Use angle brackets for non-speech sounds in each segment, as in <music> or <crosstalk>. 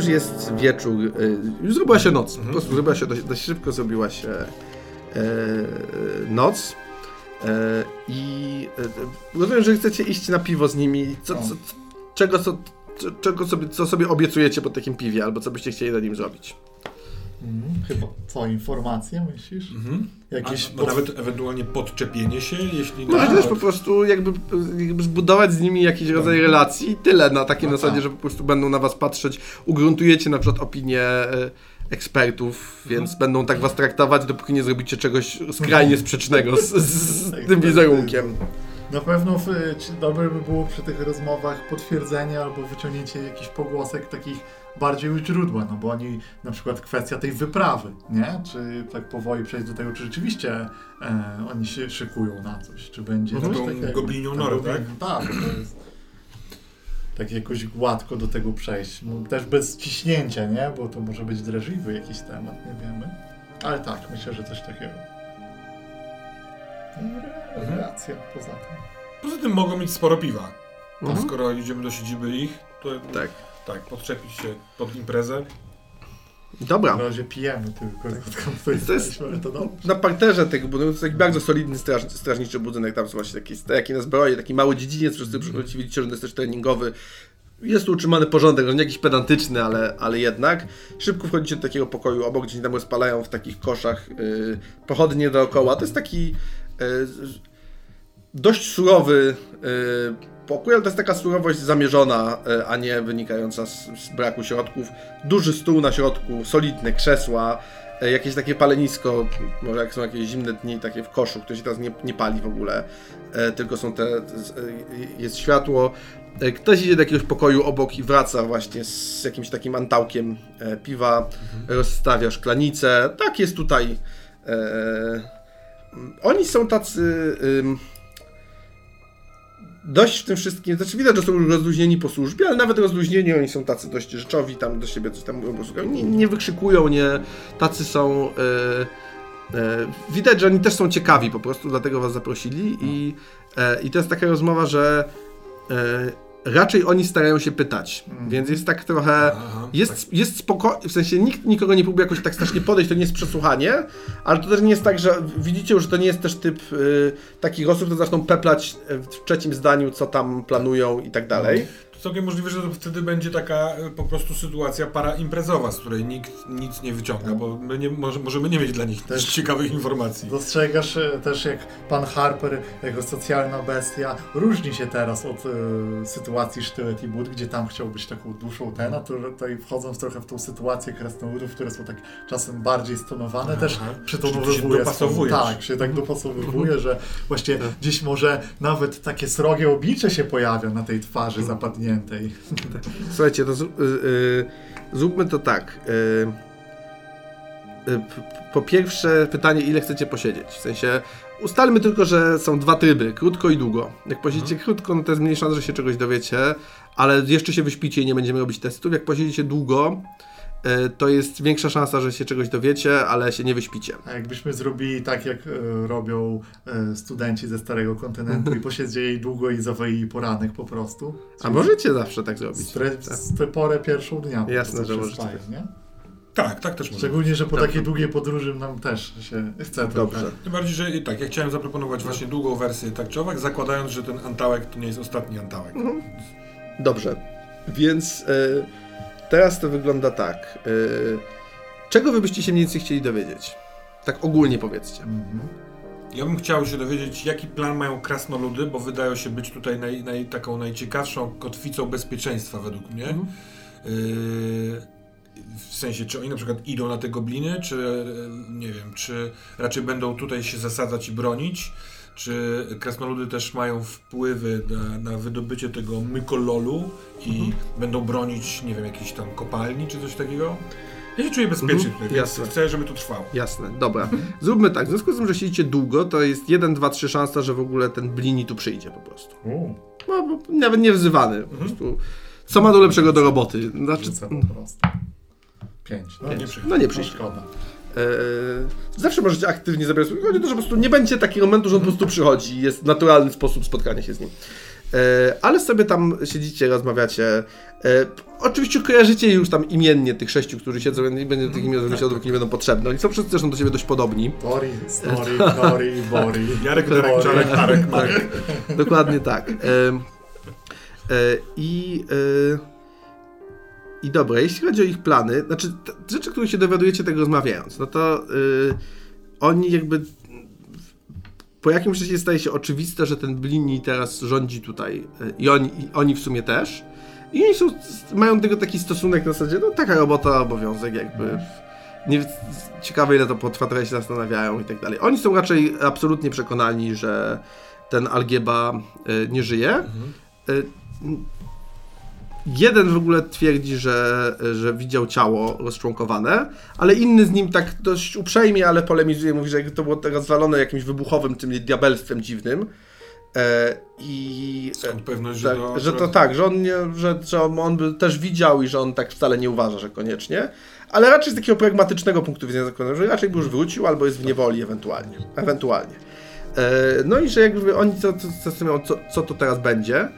już jest wieczór, y, już zrobiła się noc, po prostu zrobiła się dość, dość szybko, zrobiła się e, noc. E, I e, rozumiem, że chcecie iść na piwo z nimi. Co, co, czego, co, czego sobie, co sobie obiecujecie po takim piwie, albo co byście chcieli na nim zrobić? Mhm, chyba co, informacje myślisz? Mhm. Jakieś A, no nawet ewentualnie podczepienie się, jeśli... Możecie na też po prostu jakby, jakby zbudować z nimi jakiś rodzaj relacji i tyle na takiej No zasadzie, tak. że po prostu będą na was patrzeć, ugruntujecie na przykład opinię e, ekspertów, więc będą tak was traktować, dopóki nie zrobicie czegoś skrajnie sprzecznego z, z, z tym wizerunkiem. Na pewno w, ci- dobre by było przy tych rozmowach potwierdzenie albo wyciągnięcie jakichś pogłosek takich bardziej u źródła, no bo oni, na przykład kwestia tej wyprawy, nie? Czy tak powoli przejść do tego, czy rzeczywiście e, oni się szykują na coś, czy będzie Mhm. coś takiego. goblinią norę, goblin- Tak, to jest tak jakoś gładko do tego przejść. No, też bez ciśnięcia, nie? Bo to może być drażliwy jakiś temat, nie wiemy. Ale tak, myślę, że coś takiego. Mhm. Racja poza tym. Poza tym mogą mieć sporo piwa. A Mhm. skoro idziemy do siedziby ich, to Tak. tak, podczepić się pod imprezę. Dobra. Na razie pijemy tylko, skąd to jest, To jest- to dobrze. Na parterze tego budynku to jest taki bardzo solidny straż, strażniczy budynek, tam są właśnie takie stajaki na zbroje, taki mały dziedziniec, wszyscy przychodzicie, widzicie, że jest też treningowy. Jest tu utrzymany porządek, no nie jakiś pedantyczny, ale, ale jednak. Szybko wchodzicie do takiego pokoju obok, gdzie tam rozpalają w takich koszach yy, pochodnie dookoła. To jest taki dość surowy yy, pokój, ale to jest taka surowość zamierzona, yy, a nie wynikająca z, z braku środków. Duży stół na środku, solidne krzesła, e, jakieś takie palenisko, może jak są jakieś zimne dni, takie w koszu, które się teraz nie, nie pali w ogóle, e, tylko są te, e, jest światło. E, Ktoś idzie do jakiegoś pokoju obok i wraca właśnie z jakimś takim antałkiem e, piwa, rozstawia szklanice. Tak jest tutaj. E, oni są tacy. ym, dość w tym wszystkim, znaczy widać, że są już rozluźnieni po służbie, ale nawet rozluźnieni oni są tacy dość rzeczowi, tam do siebie coś tam mówią, nie, nie wykrzykują, nie, tacy są, e, e, widać, że oni też są ciekawi po prostu, dlatego was zaprosili i, e, i to jest taka rozmowa, że e, raczej oni starają się pytać, więc jest tak trochę, Aha, jest, jest spoko, w sensie nikt nikogo nie próbuje jakoś tak strasznie podejść, to nie jest przesłuchanie, ale to też nie jest tak, że widzicie już, że to nie jest też typ y, takich osób, które zaczną peplać y, w trzecim zdaniu, co tam planują i tak dalej. To całkiem możliwe, że to wtedy będzie taka e, po prostu sytuacja paraimprezowa, z której nikt nic nie wyciąga, bo my nie, może, możemy nie mieć dla nich też <laughs> ciekawych informacji. Dostrzegasz e, też, jak pan Harper, jako socjalna bestia, różni się teraz od e, sytuacji Sztylet i Bud, gdzie tam chciał być taką duszą ten, a tu- tutaj wchodząc trochę w tą sytuację krasnoludów, które są tak czasem bardziej stonowane, też Aha. Czyli ty przytonowywuje. się. Tak, się tak dopasowywuje, że właśnie gdzieś może nawet takie srogie oblicze się pojawia na tej twarzy zapadniętej. <laughs> Słuchajcie, to z, y, y, zróbmy to tak. Y, po pierwsze pytanie, ile chcecie posiedzieć? W sensie, ustalmy tylko, że są dwa tryby, krótko i długo. Jak posiedzicie krótko, no to jest mniej szans, że się czegoś dowiecie, ale jeszcze się wyśpicie i nie będziemy robić testów. Jak posiedzicie długo, to jest większa szansa, że się czegoś dowiecie, ale się nie wyśpicie. A jakbyśmy zrobili tak, jak e, robią e, studenci ze Starego Kontynentu i posiedzieli długo i zawoili poranek po prostu. A możecie zawsze tak zrobić. Stre, tę porę pierwszą dnia. Jasne, że możecie. nie? Tak, tak też może. Szczególnie, że po Dobrze. takiej długiej podróży nam też się chce. Dobrze. Tym bardziej, że i tak, ja chciałem zaproponować właśnie długą wersję tak czy owak, zakładając, że ten antałek to nie jest ostatni antałek. Dobrze, więc y, teraz to wygląda tak. Y, czego wy byście się mniej więcej chcieli dowiedzieć? Tak ogólnie powiedzcie. Mhm. Ja bym chciał się dowiedzieć, jaki plan mają krasnoludy, bo wydają się być tutaj naj, naj, taką najciekawszą kotwicą bezpieczeństwa według mnie. Mhm. Yy, w sensie, czy oni na przykład idą na te gobliny, czy nie wiem, czy raczej będą tutaj się zasadzać i bronić, czy krasnoludy też mają wpływy na, na wydobycie tego mykololu i Mhm. będą bronić, nie wiem, jakiejś tam kopalni, czy coś takiego? Ja się czuję bezpiecznie Mhm, jasne. chcę, żeby to trwało. Jasne, dobra. Zróbmy tak. W związku z tym, że siedzicie długo, to jest 1, 2, 3 szansa, że w ogóle ten blini tu przyjdzie po prostu. U, No, bo nawet nie wzywany. Po prostu. Co ma do lepszego do roboty? Znaczy, prostu. Pięć. No, Nie nie no nie no przyjdzie. szkoda. Eee, zawsze możecie aktywnie zabierać. Chodzi o to, że po prostu nie będzie takiego momentu, że on po prostu przychodzi i jest naturalny sposób spotkania się z nim. E, ale sobie tam siedzicie, rozmawiacie. E, oczywiście kojarzycie już tam imiennie tych sześciu, którzy siedzą, nie będę tych imion wymyślał, dopóki nie będą potrzebne. Oni są wszyscy zresztą do siebie dość podobni. Bori, Stori, <laughs> Bori, Bori. Jarek, Darek, Bori. Czarek, Arek, Marek. Dokładnie tak. E, e, I. I dobra, jeśli chodzi o ich plany, znaczy rzeczy, których się dowiadujecie tego rozmawiając, no to y, oni jakby po jakimś czasie staje się oczywiste, że ten Blini teraz rządzi tutaj y, i oni, i oni w sumie też. I oni są, mają tego taki stosunek na zasadzie, no taka robota, obowiązek jakby. Nie, ciekawe ile to potrwa, trochę się zastanawiają i tak dalej. Oni są raczej absolutnie przekonani, że ten Algieba y, nie żyje. Y, Jeden w ogóle twierdzi, że, że widział ciało rozczłonkowane, ale inny z nim tak dość uprzejmie, ale polemizuje, mówi, że to było rozwalone jakimś wybuchowym, tym diabelstwem dziwnym. E, I Skąd pewność, tak, że to... że to tak, że on, nie, że, że on by też widział i że on tak wcale nie uważa, że koniecznie, ale raczej z takiego pragmatycznego punktu widzenia zakładam, że raczej by już wrócił albo jest w niewoli ewentualnie. ewentualnie. E, no i że jakby oni co, co, zastanawiają, co, co to teraz będzie.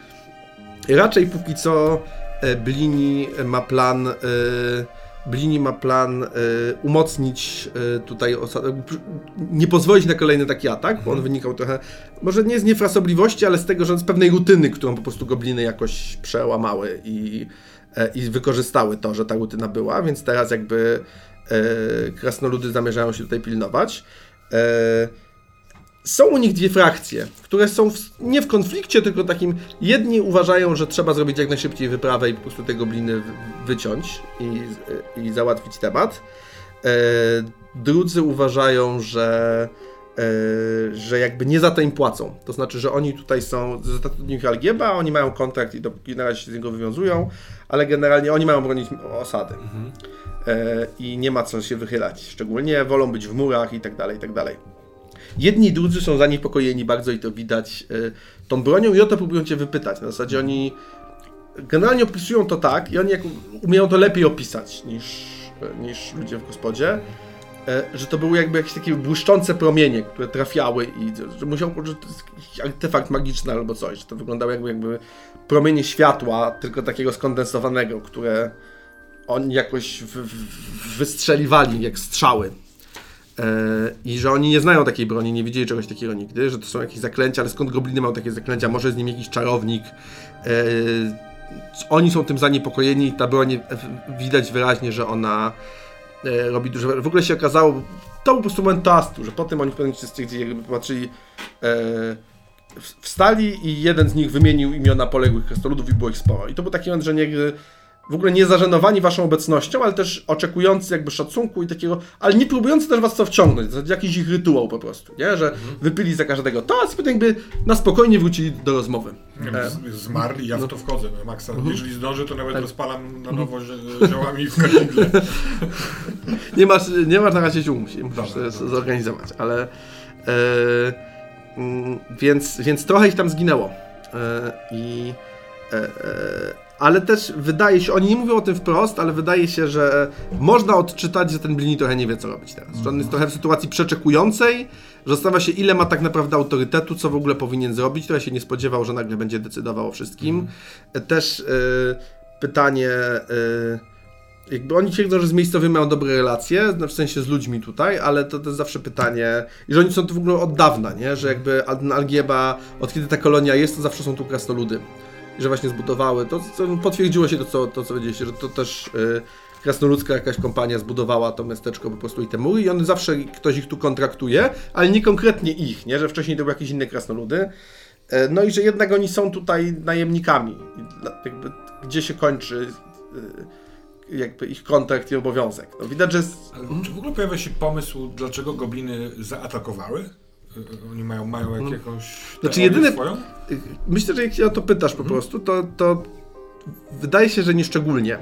Raczej póki co e, Blini ma plan e, Blini ma plan e, umocnić e, tutaj osadę, nie pozwolić na kolejny taki atak, bo on wynikał trochę, może nie z niefrasobliwości, ale z tego, że z pewnej rutyny, którą po prostu gobliny jakoś przełamały i, e, i wykorzystały to, że ta rutyna była, więc teraz jakby e, krasnoludy zamierzają się tutaj pilnować. Są u nich dwie frakcje, które są w, nie w konflikcie, tylko takim. Jedni uważają, że trzeba zrobić jak najszybciej wyprawę i po prostu te gobliny wy- wyciąć i, i załatwić temat. E, drudzy uważają, że, e, że jakby nie za to im płacą. To znaczy, że oni tutaj są zatrudnieni Algieba, oni mają kontrakt i dopóki na razie się z niego wywiązują, ale generalnie oni mają bronić osady. E, I nie ma co się wychylać. Szczególnie wolą być w murach i tak dalej, i tak dalej. Jedni i drudzy są zaniepokojeni bardzo i to widać y, tą bronią i o to próbują cię wypytać. Na zasadzie oni generalnie opisują to tak i oni umieją to lepiej opisać niż, niż ludzie w gospodzie, e, że to były jakby jakieś takie błyszczące promienie, które trafiały i że musiał, że artefakt magiczny albo coś, że to wyglądało jakby, jakby promienie światła, tylko takiego skondensowanego, które oni jakoś w, w, wystrzeliwali jak strzały. E, I że oni nie znają takiej broni, nie widzieli czegoś takiego nigdy, że to są jakieś zaklęcia, ale skąd gobliny mają takie zaklęcia? Może z nim jakiś czarownik? E, oni są tym zaniepokojeni i ta broń, widać wyraźnie, że ona e, robi dużo. W ogóle się okazało, to był po prostu moment toastu, że potem oni w pewnym momencie stwierdzili, jakby popatrzyli, w- wstali i jeden z nich wymienił imiona poległych krasnoludów i było ich sporo. I to był taki moment, że nie, w ogóle nie zażenowani waszą obecnością, ale też oczekujący jakby szacunku i takiego, ale nie próbujący też was co wciągnąć, zasadzie jakiś ich rytuał po prostu, nie? Że wypili za każdego to, a potem jakby na spokojnie wrócili do rozmowy. E, z- Zmarli, ja w to wchodzę, no, Maxa. Jeżeli zdążę, to nawet Tak. rozpalam na nowo zi- ziołami w kardingle. <laughs> Nie masz, nie masz na razie sił, musisz Dobra, dobra. zorganizować, ale e, mm, więc, więc trochę ich tam zginęło e, i e, e, ale też wydaje się, oni nie mówią o tym wprost, ale wydaje się, że można odczytać, że ten Blini trochę nie wie, co robić teraz. Że on jest trochę w sytuacji przeczekującej, że zastanawia się, ile ma tak naprawdę autorytetu, co w ogóle powinien zrobić. Trochę się nie spodziewał, że nagle będzie decydował o wszystkim. E, Też e, pytanie... E, jakby oni twierdzą, że z miejscowymi mają dobre relacje, no w sensie z ludźmi tutaj, ale to, to jest zawsze pytanie, i że oni są tu w ogóle od dawna, nie? że jakby Al- Algieba, od kiedy ta kolonia jest, to zawsze są tu krasnoludy. Że właśnie zbudowały, to, to potwierdziło się to, co, to, co powiedzieliście, że to też y, krasnoludzka jakaś kompania zbudowała to miasteczko po prostu i te mury i one zawsze, ktoś ich tu kontraktuje, ale nie konkretnie ich, nie? że wcześniej to były jakieś inne krasnoludy. E, No i że jednak oni są tutaj najemnikami. Jakby, gdzie się kończy y, jakby ich kontrakt i obowiązek. No widać, że. Ale czy w ogóle pojawia się pomysł, dlaczego gobliny zaatakowały? Y, Oni mają, mają jak, jakąś Znaczy, jedyne- swoją? Myślę, że jak się o to pytasz po prostu, to, to wydaje się, że nieszczególnie.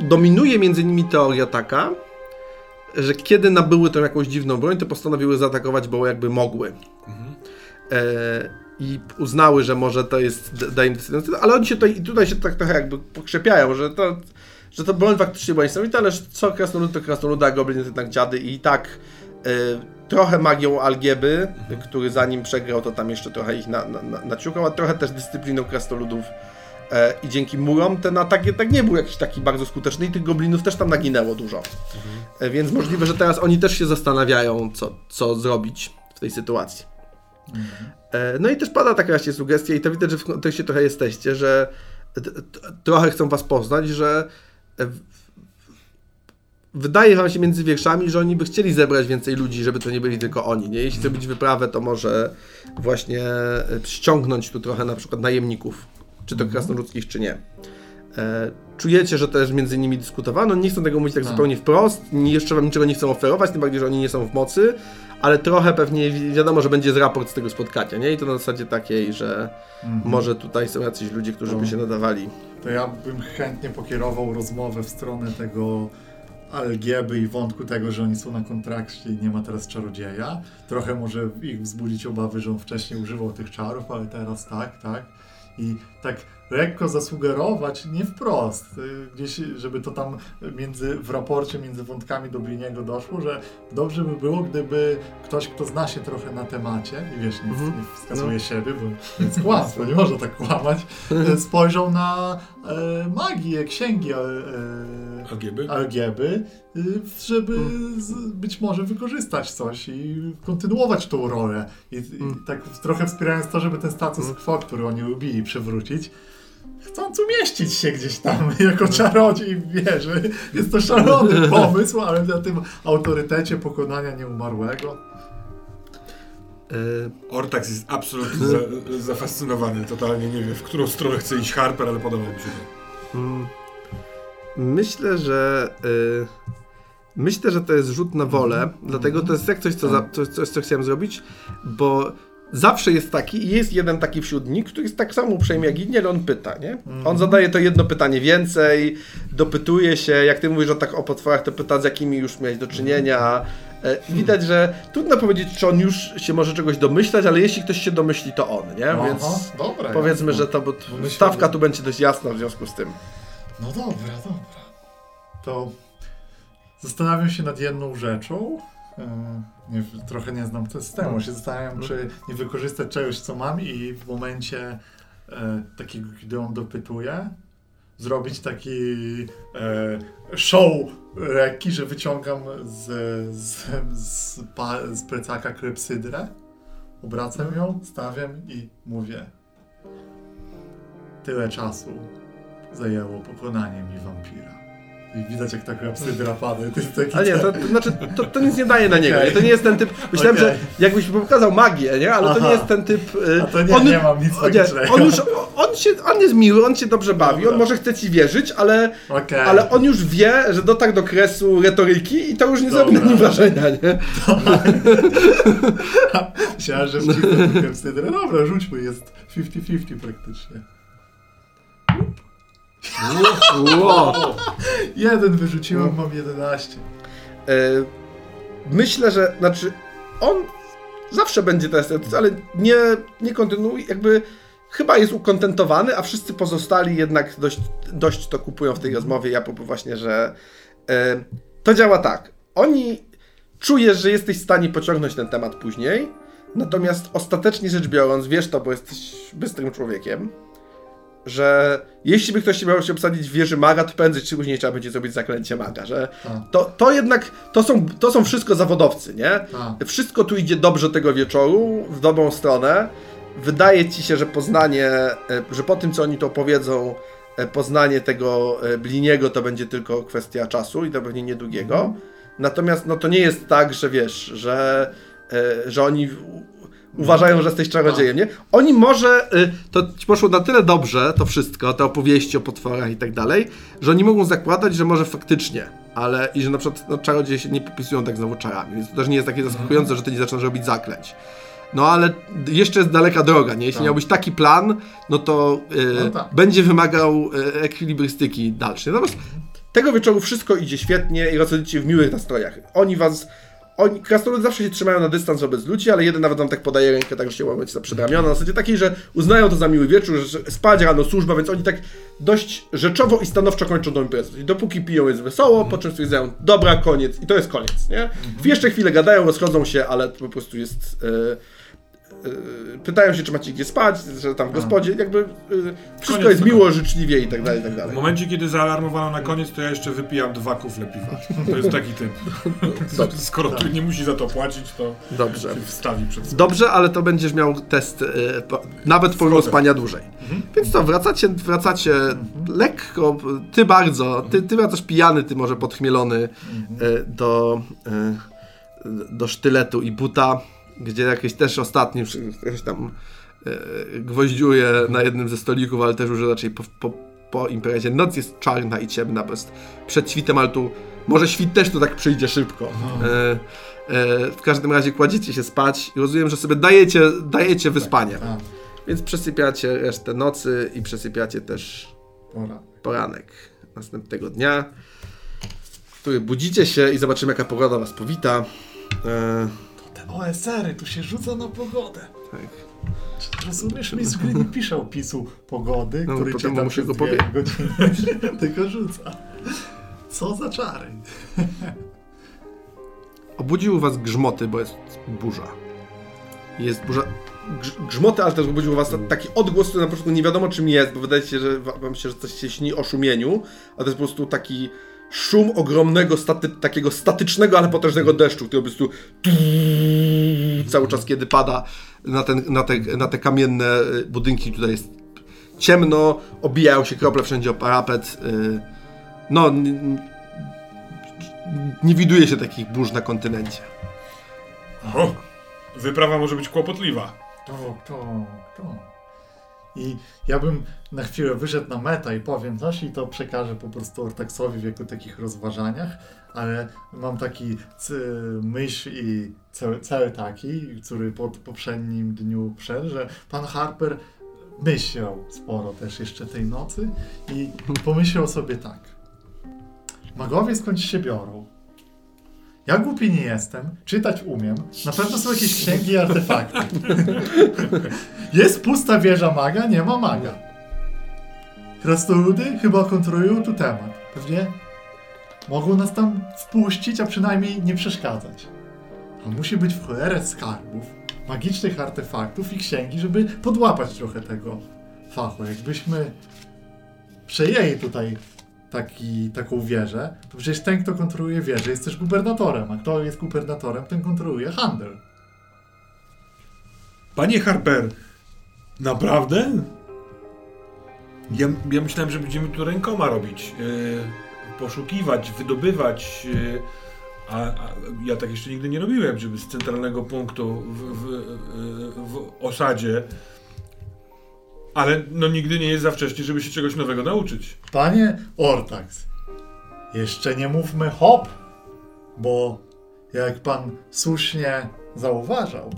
Dominuje między nimi teoria taka, że kiedy nabyły tą jakąś dziwną broń, to postanowiły zaatakować, bo jakby mogły. E, I uznały, że może to jest, da- da im ale oni się tutaj, tutaj się tak trochę jakby pokrzepiają, że to, że to broń faktycznie była niesamowita, ale co krasnolud to krasnolud, a goblin to jednak dziady i tak e, trochę magią Algieby, który zanim przegrał, to tam jeszcze trochę ich na, na, na, naciukał, a trochę też dyscypliną krasnoludów. E, I dzięki murom ten atak jednak nie był jakiś taki bardzo skuteczny i tych goblinów też tam naginęło dużo. E, więc możliwe, że teraz oni też się zastanawiają, co, co zrobić w tej sytuacji. E, no i też pada taka właśnie sugestia i to widać, że w kontekście trochę jesteście, że trochę chcą was poznać, że w- wydaje wam się między wierszami, że oni by chcieli zebrać więcej ludzi, żeby to nie byli tylko oni, nie? Jeśli zrobić wyprawę, to może właśnie e, ściągnąć tu trochę na przykład najemników, czy to krasnoludzkich, czy nie. E, czujecie, że też między nimi dyskutowano, nie chcą tego mówić tak Tak. zupełnie wprost, jeszcze wam niczego nie chcą oferować, tym bardziej, że oni nie są w mocy, ale trochę pewnie wi- wiadomo, że będzie z raport z tego spotkania, nie? I to na zasadzie takiej, że może tutaj są jacyś ludzie, którzy by No. się nadawali. To ja bym chętnie pokierował rozmowę w stronę tego Algieby i wątku tego, że oni są na kontrakcie i nie ma teraz czarodzieja. Trochę może ich wzbudzić obawy, że on wcześniej używał tych czarów, ale teraz tak, tak. I tak lekko zasugerować, nie wprost, y, gdzieś, żeby to tam między, w raporcie między wątkami do Bliniego doszło, że dobrze by było, gdyby ktoś, kto zna się trochę na temacie, i wiesz, nie, Mhm. nie wskazuje No. siebie, bo jest kłamstwo, nie można tak kłamać, e, spojrzał na e, magię, księgi e, Algieby? Algieby, y, żeby z, być może wykorzystać coś i kontynuować tą rolę. I, i tak trochę wspierając to, żeby ten status quo, który oni lubili przywrócić, chcąc umieścić się gdzieś tam <laughs> jako czarodziej w wieży. Jest to szalony <laughs> pomysł, ale na tym autorytecie pokonania nieumarłego. E, Ortax jest absolutnie za, <laughs> zafascynowany, totalnie nie wie, w którą stronę chce iść Harper, ale podoba mi się to. Mm. Myślę, że y, myślę, że to jest rzut na wolę, dlatego to jest jak coś, co, za, coś, coś, co chciałem zrobić, bo zawsze jest taki i jest jeden taki wśród nich, który jest tak samo uprzejmy jak inni, ale on pyta, nie? On zadaje to jedno pytanie więcej, dopytuje się, jak ty mówisz o tak o potworach, to pyta z jakimi już miałeś do czynienia. E, Widać, że trudno powiedzieć, czy on już się może czegoś domyślać, ale jeśli ktoś się domyśli, to on, nie? Aha, Więc dobra. powiedzmy, jasne. że to, bo stawka tu będzie dość jasna w związku z tym. No dobra, dobra. To zastanawiam się nad jedną rzeczą. E, Nie, trochę nie znam systemu. Się zastanawiam, czy nie wykorzystać czegoś, co mam i w momencie e, takiego, kiedy on dopytuje, zrobić taki e, show lekki, że wyciągam z, z, z, pa, z plecaka klepsydrę, obracam ją, stawiam i mówię tyle czasu zajęło pokonanie mi wampira. I widać jak ta klepsydra pada. To jest taki A nie, to, to znaczy, to, to nic nie daje na niego. Okej. Nie? To nie jest ten typ. Myślałem, Okej. że jakbyś pokazał magię, nie? Ale to Aha. nie jest ten typ. y, A to nie, nie mam nic nie, on już, on się, on jest miły, on się dobrze bawi, Dobra. on może chce ci wierzyć, ale, Okej. ale on już wie, że dotarł do kresu retoryki i to już nie zrobi na nim wrażenia, nie? <laughs> Myślałem, że klepsydrę. Dobra, rzućmy, jest 50-50 praktycznie. Wow. Jeden wyrzuciłem, mam 11. E, Myślę, że znaczy on zawsze będzie teraz, ale nie, nie kontynuuje, jakby chyba jest ukontentowany, a wszyscy pozostali jednak dość, dość to kupują w tej rozmowie. Ja propos właśnie, że e, to działa tak. Oni czujesz, że jesteś w stanie pociągnąć ten temat później, natomiast ostatecznie rzecz biorąc, wiesz to, bo jesteś bystrym człowiekiem, że jeśli by ktoś miał się obsadzić w wieży maga, to prędzej czy później trzeba będzie zrobić zaklęcie maga, że to, to jednak, to są, to są wszystko zawodowcy, nie? Tak. Wszystko tu idzie dobrze tego wieczoru, w dobrą stronę. Wydaje ci się, że poznanie, e, że po tym, co oni to powiedzą, e, poznanie tego e, Bliniego to będzie tylko kwestia czasu i to pewnie niedługiego. Natomiast no to nie jest tak, że wiesz, że, że oni uważają, że jesteś czarodziejem, nie? Oni może, y, to ci poszło na tyle dobrze, to wszystko, te opowieści o potworach i tak dalej, że oni mogą zakładać, że może faktycznie, ale i że na przykład no, czarodzieje się nie popisują tak znowu czarami, więc to też nie jest takie zaskakujące, że ty nie zaczynasz robić zaklęć. No ale jeszcze jest daleka droga, nie? Jeśli Tak. miałbyś taki plan, no to y, No tak. będzie wymagał y, ekwilibrystyki dalszej. Natomiast tego wieczoru wszystko idzie świetnie i rozchodzicie w miłych nastrojach. Oni was oni, krasnoludy zawsze się trzymają na dystans wobec ludzi, ale jeden nawet nam tak podaje rękę, tak że się łamać za przedramiona, na zasadzie takiej, że uznają to za miły wieczór, że spać rano służba, więc oni tak dość rzeczowo i stanowczo kończą tą imprezę. I dopóki piją jest wesoło, po czym stwierdzają, dobra, koniec i to jest koniec, nie? Jeszcze chwilę gadają, rozchodzą się, ale to po prostu jest... Yy, pytają się, czy macie gdzie spać, że tam w gospodzie, jakby yy, wszystko Koniec jest miło, życzliwie i tak dalej, i tak W dalej. momencie, kiedy zaalarmowano na koniec, to ja jeszcze wypijam dwa kufle piwa. To jest taki typ. <laughs> Dobrze. Skoro tu nie musi za to płacić, to Dobrze. się wstawi przed sobą. Dobrze, ale to będziesz miał test y, po, nawet pomimo spania dłużej. Więc to, wracacie, wracacie lekko, ty bardzo, ty, ty wracasz pijany, ty może podchmielony y, do, y, do sztyletu i buta, gdzie jakiś też ostatni jakiś tam y, gwoździuje na jednym ze stolików, ale też już raczej po, po, po imprezie. Noc jest czarna i ciemna, bo jest przed świtem, ale tu może świt też tu tak przyjdzie szybko. No. E, e, w każdym razie kładziecie się spać i rozumiem, że sobie dajecie, dajecie wyspanie. Tak, Więc przesypiacie resztę nocy i przesypiacie też pora. poranek następnego dnia, który budzicie się i zobaczymy, jaka pogoda was powita. Te OSR-y, tu się rzuca na pogodę. tak. Czy rozumiesz, mistrz gry nie pisze opisu pogody, No, który tam muszę przez go dwie godziny <laughs> tylko rzuca. Co za czary. <laughs> Obudziły was grzmoty, bo jest burza. Jest burza. grz- Grzmoty, ale też obudził was taki odgłos, który na początku nie wiadomo czym jest, bo wydaje się, że wa- wam się, że coś się śni o szumieniu, a to jest po prostu taki szum ogromnego, staty, takiego statycznego, ale potężnego deszczu, który po prostu cały czas, kiedy pada na, ten, na, te, na te kamienne y, budynki, tutaj jest ciemno, obijają się krople wszędzie o parapet. y, No, n- n- nie widuje się takich burz na kontynencie. O, wyprawa może być kłopotliwa. To, to, to. I ja bym na chwilę wyszedł na meta i powiem coś i to przekażę po prostu Ortaksowi w jako takich rozważaniach, ale mam taki myśl i cel, cel taki, który po poprzednim dniu wszedł, że pan Harper myślał sporo też jeszcze tej nocy i pomyślał sobie tak. Magowie skąd się biorą? Ja głupi nie jestem, czytać umiem, na pewno są jakieś księgi i artefakty. <laughs> Jest pusta wieża maga, nie ma maga. Krasnoludy chyba kontrolują tu temat. Pewnie mogą nas tam wpuścić, a przynajmniej nie przeszkadzać. A musi być w cholerę skarbów, magicznych artefaktów i księgi, żeby podłapać trochę tego fachu. Jakbyśmy przejęli tutaj taki, taką wieżę, to przecież ten, kto kontroluje wieżę, jest też gubernatorem, a kto jest gubernatorem, ten kontroluje handel. Panie Harper, naprawdę? Ja, ja myślałem, że będziemy tu rękoma robić. Yy, poszukiwać, wydobywać. Yy, a, a ja tak jeszcze nigdy nie robiłem, żeby z centralnego punktu w, w, w osadzie. Ale no nigdy nie jest za wcześnie, żeby się czegoś nowego nauczyć. Panie Ortax, jeszcze nie mówmy hop, bo jak pan słusznie zauważał,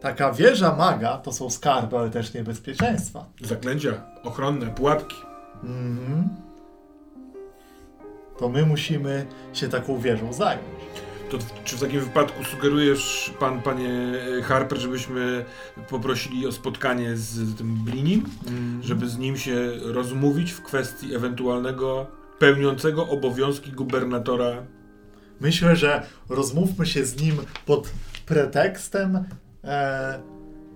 taka wieża maga to są skarby, ale też niebezpieczeństwa. Zaklęcia, ochronne, pułapki. Mhm. To my musimy się taką wieżą zająć. To czy w takim wypadku sugerujesz pan, panie Harper, żebyśmy poprosili o spotkanie z tym Blinim? żeby z nim się rozmówić w kwestii ewentualnego pełniącego obowiązki gubernatora. Myślę, że rozmówmy się z nim pod pretekstem e,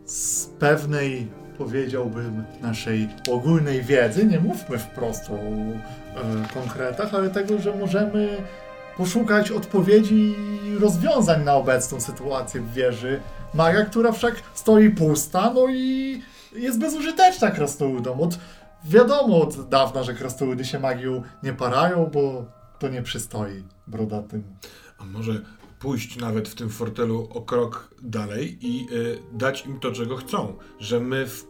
z pewnej, powiedziałbym, naszej ogólnej wiedzy. Nie mówmy wprost o e, konkretach, ale tego, że możemy poszukać odpowiedzi i rozwiązań na obecną sytuację w wieży maga, która wszak stoi pusta, no i jest bezużyteczna krasnoludom. Od, wiadomo od dawna, że krasnoludy się magią nie parają, bo to nie przystoi brodatym. A może pójść nawet w tym fortelu o krok dalej i y, dać im to, czego chcą. Że my w,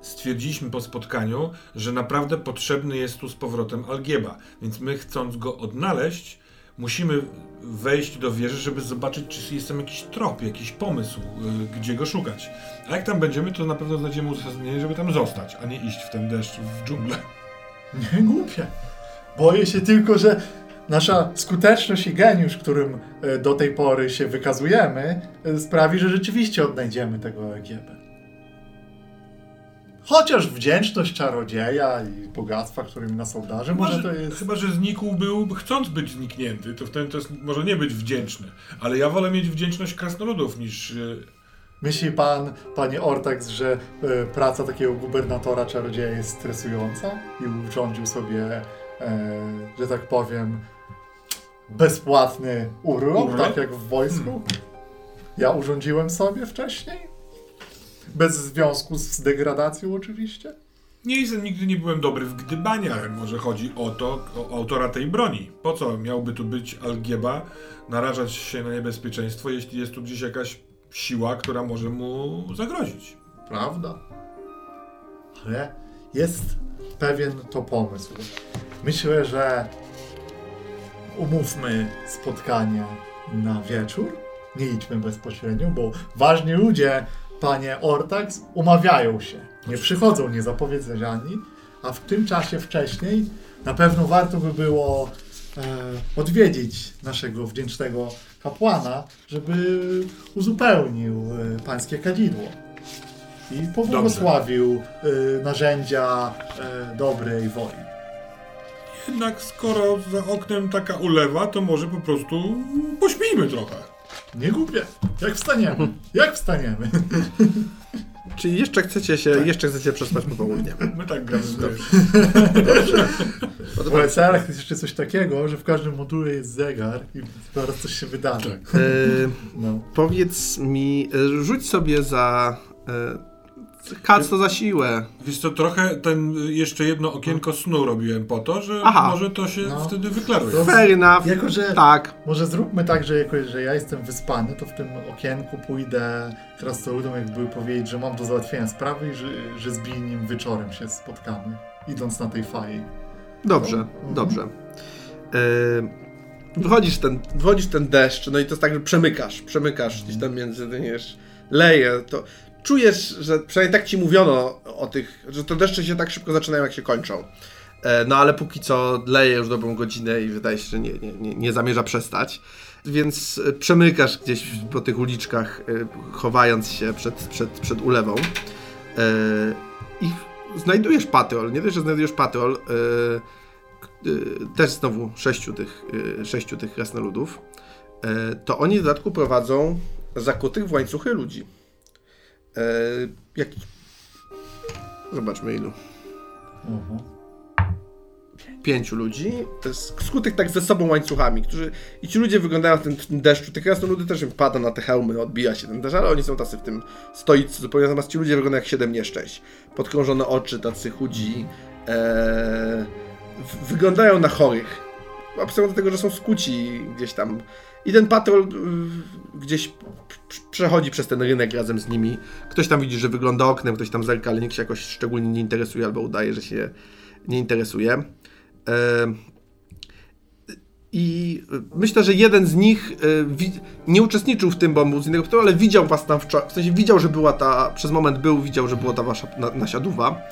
stwierdziliśmy po spotkaniu, że naprawdę potrzebny jest tu z powrotem Algieba. Więc my chcąc go odnaleźć, musimy wejść do wieży, żeby zobaczyć, czy jest tam jakiś trop, jakiś pomysł, y, gdzie go szukać. A jak tam będziemy, to na pewno znajdziemy uzasadnienie, żeby tam zostać, a nie iść w ten deszcz w dżunglę. <laughs> Nie głupie. Boję się tylko, że nasza skuteczność i geniusz, którym e, do tej pory się wykazujemy, e, sprawi, że rzeczywiście odnajdziemy tego EGB. Chociaż wdzięczność czarodzieja i bogactwa, którymi nas obdarzy, może to jest... Chyba, że znikł był chcąc być zniknięty, to wtedy to jest, może nie być wdzięczny. Ale ja wolę mieć wdzięczność krasnoludów niż... e, Myśli pan, panie Ortax, że e, praca takiego gubernatora czarodzieja jest stresująca i urządził sobie, e, że tak powiem, bezpłatny urlop, Urlop? tak jak w wojsku? Ja urządziłem sobie wcześniej? Bez związku z degradacją oczywiście? Nie jestem, nigdy nie byłem dobry w gdybanie, ale może chodzi o to, o autora tej broni. Po co miałby tu być Algieba, narażać się na niebezpieczeństwo, jeśli jest tu gdzieś jakaś siła, która może mu zagrozić? Prawda? Ale jest pewien to pomysł. Myślę, że umówmy spotkanie na wieczór. Nie idźmy bezpośrednio, bo ważni ludzie, panie Ortax, umawiają się. Nie przychodzą niezapowiedziani, a w tym czasie wcześniej na pewno warto by było e, odwiedzić naszego wdzięcznego kapłana, żeby uzupełnił e, pańskie kadzidło i pobłogosławił e, narzędzia e, dobrej woli. Jednak skoro za oknem taka ulewa, to może po prostu pośpijmy trochę. Nie głupie. Jak wstaniemy? Jak wstaniemy? <laughs> Czyli jeszcze chcecie się, jeszcze chcecie przespać popołudnie. My tak gramy. wiesz. W OSR-ach jest jeszcze coś takiego, że w każdym module jest zegar i zaraz coś się wydarzy. Tak. E, No. powiedz mi, e, rzuć sobie za... E, kac to za siłę. Wiesz co, trochę ten y, jeszcze jedno okienko snu robiłem po to, że Aha. może to się No. wtedy wyklaruje. To- Fair enough. Jako, że Tak. może zróbmy tak, że jako, że ja jestem wyspany, to w tym okienku pójdę krasnoludom jakby powiedzieć, że mam do załatwienia sprawy i że, że z Binim wieczorem się spotkamy, idąc na tej fali. Dobrze, Mhm. dobrze. E, wchodzisz, ten, wchodzisz ten deszcz, no i to jest tak, że przemykasz, przemykasz gdzieś tam między, wiesz, leje, to czujesz, że przynajmniej tak ci mówiono o tych, że te deszcze się tak szybko zaczynają, jak się kończą. E, no ale póki co leje już dobrą godzinę i wydaje się, że nie, nie, nie, nie zamierza przestać. Więc e, przemykasz gdzieś po tych uliczkach, e, chowając się przed, przed, przed ulewą. I znajdujesz patrol. Nie dość, że znajdujesz e, też znowu sześciu tych, sześciu tych krasnoludów, to oni w dodatku prowadzą zakutych w łańcuchy ludzi. E, jak... Zobaczmy ilu. Mhm. Pięciu ludzi, skutych tak ze sobą łańcuchami, którzy i ci ludzie wyglądają w tym, w tym deszczu, te krasnoludy też im pada na te hełmy, odbija się ten deszcz, ale oni są tacy w tym stoicy zupełnie, natomiast ci ludzie wyglądają jak siedem nieszczęść. Podkrążone oczy, tacy chudzi, e, w- wyglądają na chorych. Obserwują do tego, że są skuci gdzieś tam. I ten patrol y, gdzieś przechodzi przez ten rynek razem z nimi. Ktoś tam widzi, że wygląda oknem, ktoś tam zerka, ale nikt się jakoś szczególnie nie interesuje albo udaje, że się nie interesuje. E, I myślę, że jeden z nich wi- nie uczestniczył w tym, bo był z innego patrolu, ale widział was tam wczoraj. W sensie widział, że była ta, przez moment był, widział, że była ta wasza na, nasiaduwa.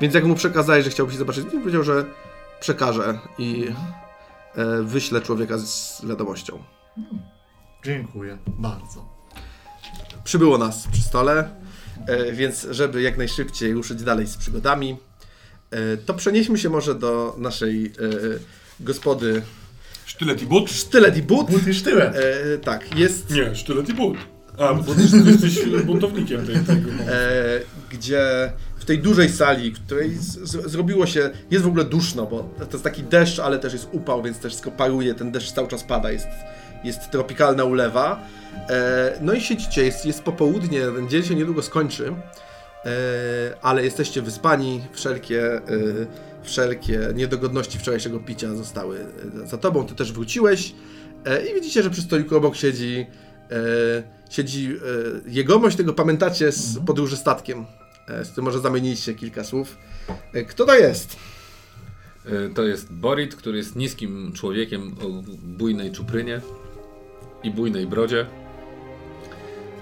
Więc jak mu przekazałeś, że chciałby się zobaczyć, powiedział, że przekaże i e, wyśle człowieka z wiadomością. Dziękuję bardzo. Przybyło nas przy stole, e, więc żeby jak najszybciej ruszyć dalej z przygodami, e, to przenieśmy się może do naszej e, gospody Sztylet i but? Sztylet i But. But i sztylet. E, tak, jest, Nie, sztylet i but. A, bo ty jesteś buntownikiem tej, tego. e, gdzie w tej dużej sali, w której z, z, zrobiło się, jest w ogóle duszno, bo to jest taki deszcz, ale też jest upał, więc też wszystko paruje, ten deszcz cały czas pada, jest, jest tropikalna ulewa. E, no i siedzicie, jest, jest popołudnie, ten dzień się niedługo skończy, e, ale jesteście wyspani, wszelkie, e, wszelkie niedogodności wczorajszego picia zostały za tobą, ty też wróciłeś i widzicie, że przy stoliku obok siedzi siedzi jegomość, tego pamiętacie z podróży statkiem, z tym może zamieniliście kilka słów. Kto to jest? To jest Borit, który jest niskim człowiekiem o bujnej czuprynie i bujnej brodzie.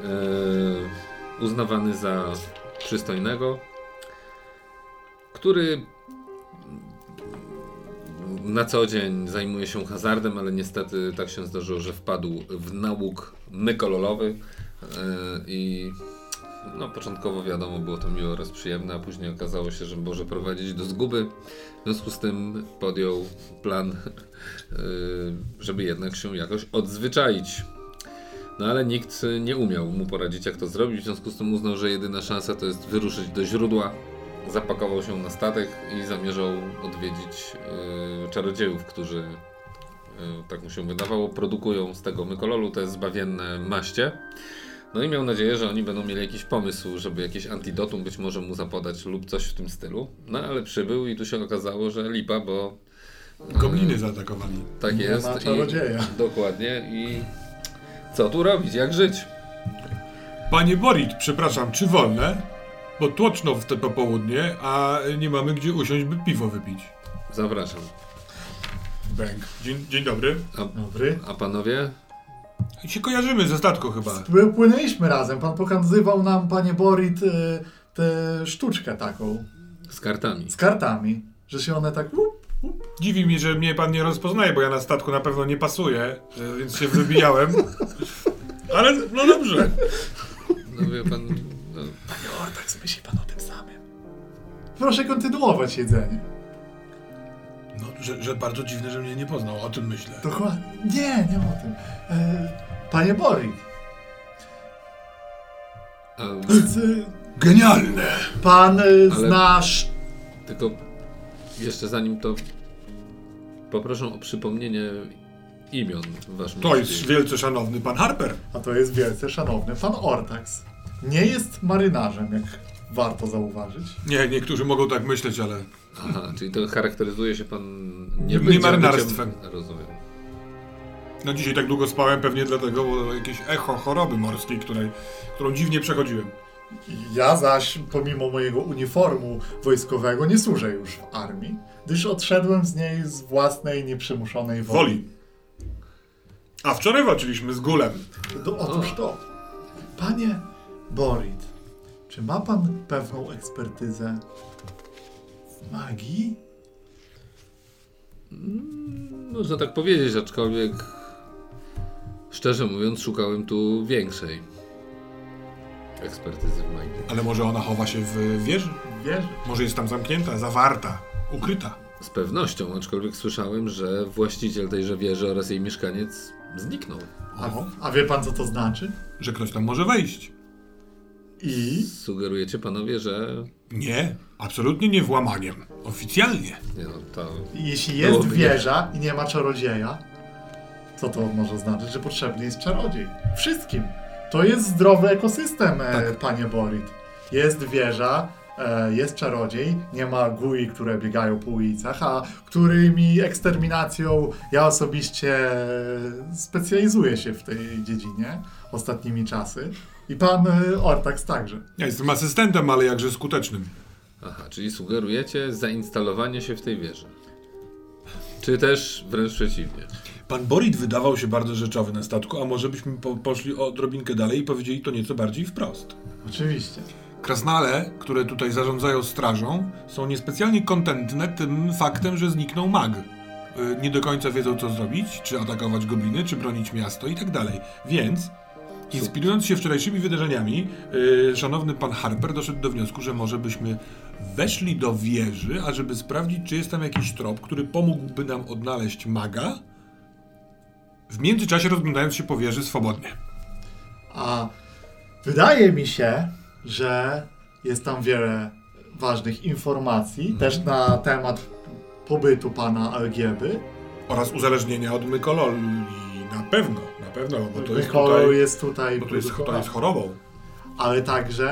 E, uznawany za przystojnego, który na co dzień zajmuje się hazardem, ale niestety tak się zdarzyło, że wpadł w nałóg mykololowy yy, i no, początkowo wiadomo, było to miłe oraz przyjemne, a później okazało się, że może prowadzić do zguby. W związku z tym podjął plan, yy, <laughs> żeby jednak się jakoś odzwyczaić. No ale nikt nie umiał mu poradzić, jak to zrobić, w związku z tym uznał, że jedyna szansa to jest wyruszyć do źródła. Zapakował się na statek i zamierzał odwiedzić yy, czarodziejów, którzy, yy, tak mu się wydawało, produkują z tego mykololu te zbawienne maście. No i miał nadzieję, że oni będą mieli jakiś pomysł, żeby jakieś antidotum być może mu zapodać lub coś w tym stylu. No ale przybył i tu się okazało, że lipa, bo Gobliny zaatakowali. tak Nie jest. ma czarodzieja. I, dokładnie i co tu robić, jak żyć? Panie Borit, przepraszam, czy wolne? Bo tłoczno w te popołudnie, a nie mamy gdzie usiąść, by piwo wypić. Zapraszam. Bęk. Dzień, dzień dobry. Dobry. A panowie? I się kojarzymy ze statku chyba. Pły- Płynęliśmy razem. Pan pokazywał nam, panie Borit, y, tę sztuczkę taką Z kartami. z kartami, że się one tak. Up, Dziwi mi, że mnie pan nie rozpoznaje, bo ja na statku na pewno nie pasuję, więc się wybijałem. Ale no dobrze. No wie pan, no, Panie Ortax, myśli pan o tym samym. Proszę kontynuować jedzenie. No, że, że bardzo dziwne, że mnie nie poznał, o tym myślę. Dokładnie. Nie, nie o tym. E, panie Borit, a, z, Genialne! pan Ale- znasz. tylko jeszcze zanim to poproszę o przypomnienie imion w waszym To jest wielce szanowny pan Harper. A to jest wielce szanowny pan Ortax. Nie jest marynarzem, jak warto zauważyć. Nie, niektórzy mogą tak myśleć, ale Aha, czyli to charakteryzuje się pan Nie- nie, marynarstwem. Rozumiem. no dzisiaj tak długo spałem pewnie dlatego, bo jakieś echo choroby morskiej, której, którą dziwnie przechodziłem. Ja zaś, pomimo mojego uniformu wojskowego, nie służę już w armii, gdyż odszedłem z niej z własnej nieprzymuszonej woli. Woli. A wczoraj walczyliśmy z gulem. Do, otóż to. Panie Borit, czy ma pan pewną ekspertyzę magii? Można tak powiedzieć, aczkolwiek szczerze mówiąc szukałem tu większej ekspertyzy w magii. Ale może ona chowa się w wieży? Wiesz? Może jest tam zamknięta, zawarta, ukryta. Z pewnością, aczkolwiek słyszałem, że właściciel tejże wieży oraz jej mieszkaniec zniknął. A, a wie pan, co to znaczy? że ktoś tam może wejść. I? Sugerujecie panowie, że Nie, absolutnie nie włamaniem. Oficjalnie. nie no, to Jeśli jest Byłoby wieża i nie ma czarodzieja, co to może znaczyć, że potrzebny jest czarodziej? Wszystkim. To jest zdrowy ekosystem, e, Tak. panie Borit. Jest wieża, e, jest czarodziej, nie ma gui, które biegają po ulicach, a którymi eksterminacją ja osobiście specjalizuję się w tej dziedzinie ostatnimi czasy. I pan e, Ortax także. Ja jestem asystentem, ale jakże skutecznym. Aha, czyli sugerujecie zainstalowanie się w tej wieży. Czy też wręcz przeciwnie. Pan Borit wydawał się bardzo rzeczowy na statku, a może byśmy po, poszli odrobinkę dalej i powiedzieli to nieco bardziej wprost. Oczywiście. Krasnale, które tutaj zarządzają strażą, są niespecjalnie kontentne tym faktem, że zniknął mag. Y, Nie do końca wiedzą, co zrobić, czy atakować gobliny, czy bronić miasto i tak dalej. Więc, inspirując się wczorajszymi wydarzeniami, y, szanowny pan Harper doszedł do wniosku, że może byśmy weszli do wieży, ażeby sprawdzić, czy jest tam jakiś trop, który pomógłby nam odnaleźć maga, w międzyczasie rozglądając się po wieży swobodnie. A wydaje mi się, że jest tam wiele ważnych informacji, też na temat pobytu pana Algieby. Oraz uzależnienia od mykololi. Na pewno, pewno, bo to jest tutaj, jest tutaj, bo to jest, to jest chorobą. ale także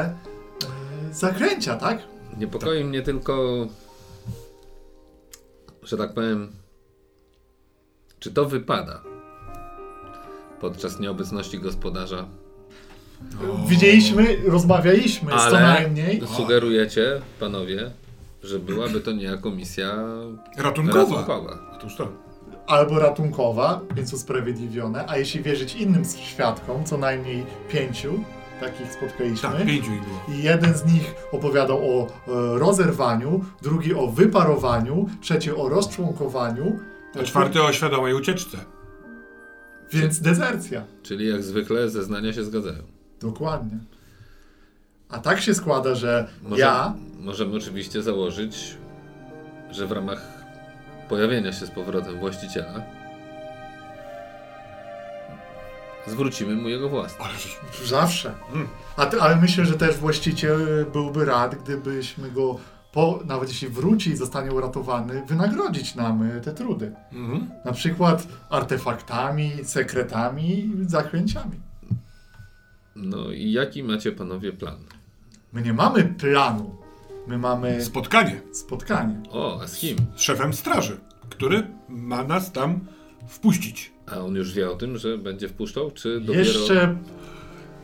e, zakręcia, tak? Niepokoi mnie tylko, że tak powiem, czy to wypada podczas nieobecności gospodarza. Widzieliśmy, rozmawialiśmy z co Ale najmniej. sugerujecie, panowie, że byłaby to niejako misja Ratunkowa. ratunkowa. Otóż to. Albo ratunkowa, więc usprawiedliwione, a jeśli wierzyć innym świadkom, co najmniej pięciu, takich spotkaliśmy. Tak, pięciu ich było. I jeden z nich opowiadał o e, rozerwaniu, drugi o wyparowaniu, trzeci o rozczłonkowaniu, A czwarty o świadomej ucieczce. więc dezercja. Czyli jak zwykle zeznania się zgadzają. Dokładnie. A tak się składa, że Może, ja Możemy oczywiście założyć, że w ramach pojawienia się z powrotem właściciela zwrócimy mu jego własność. Ale zawsze. Mm. A ty, ale myślę, że też właściciel byłby rad, gdybyśmy go, po, nawet jeśli wróci i zostanie uratowany, wynagrodzić nam e, te trudy. Mhm. Na przykład artefaktami, sekretami, zaklęciami. No i jaki macie panowie plan? My nie mamy planu. My mamy Spotkanie spotkanie. O, a z kim? z szefem straży, który ma nas tam wpuścić. A on już wie o tym, że będzie wpuszczał, czy dopiero... Jeszcze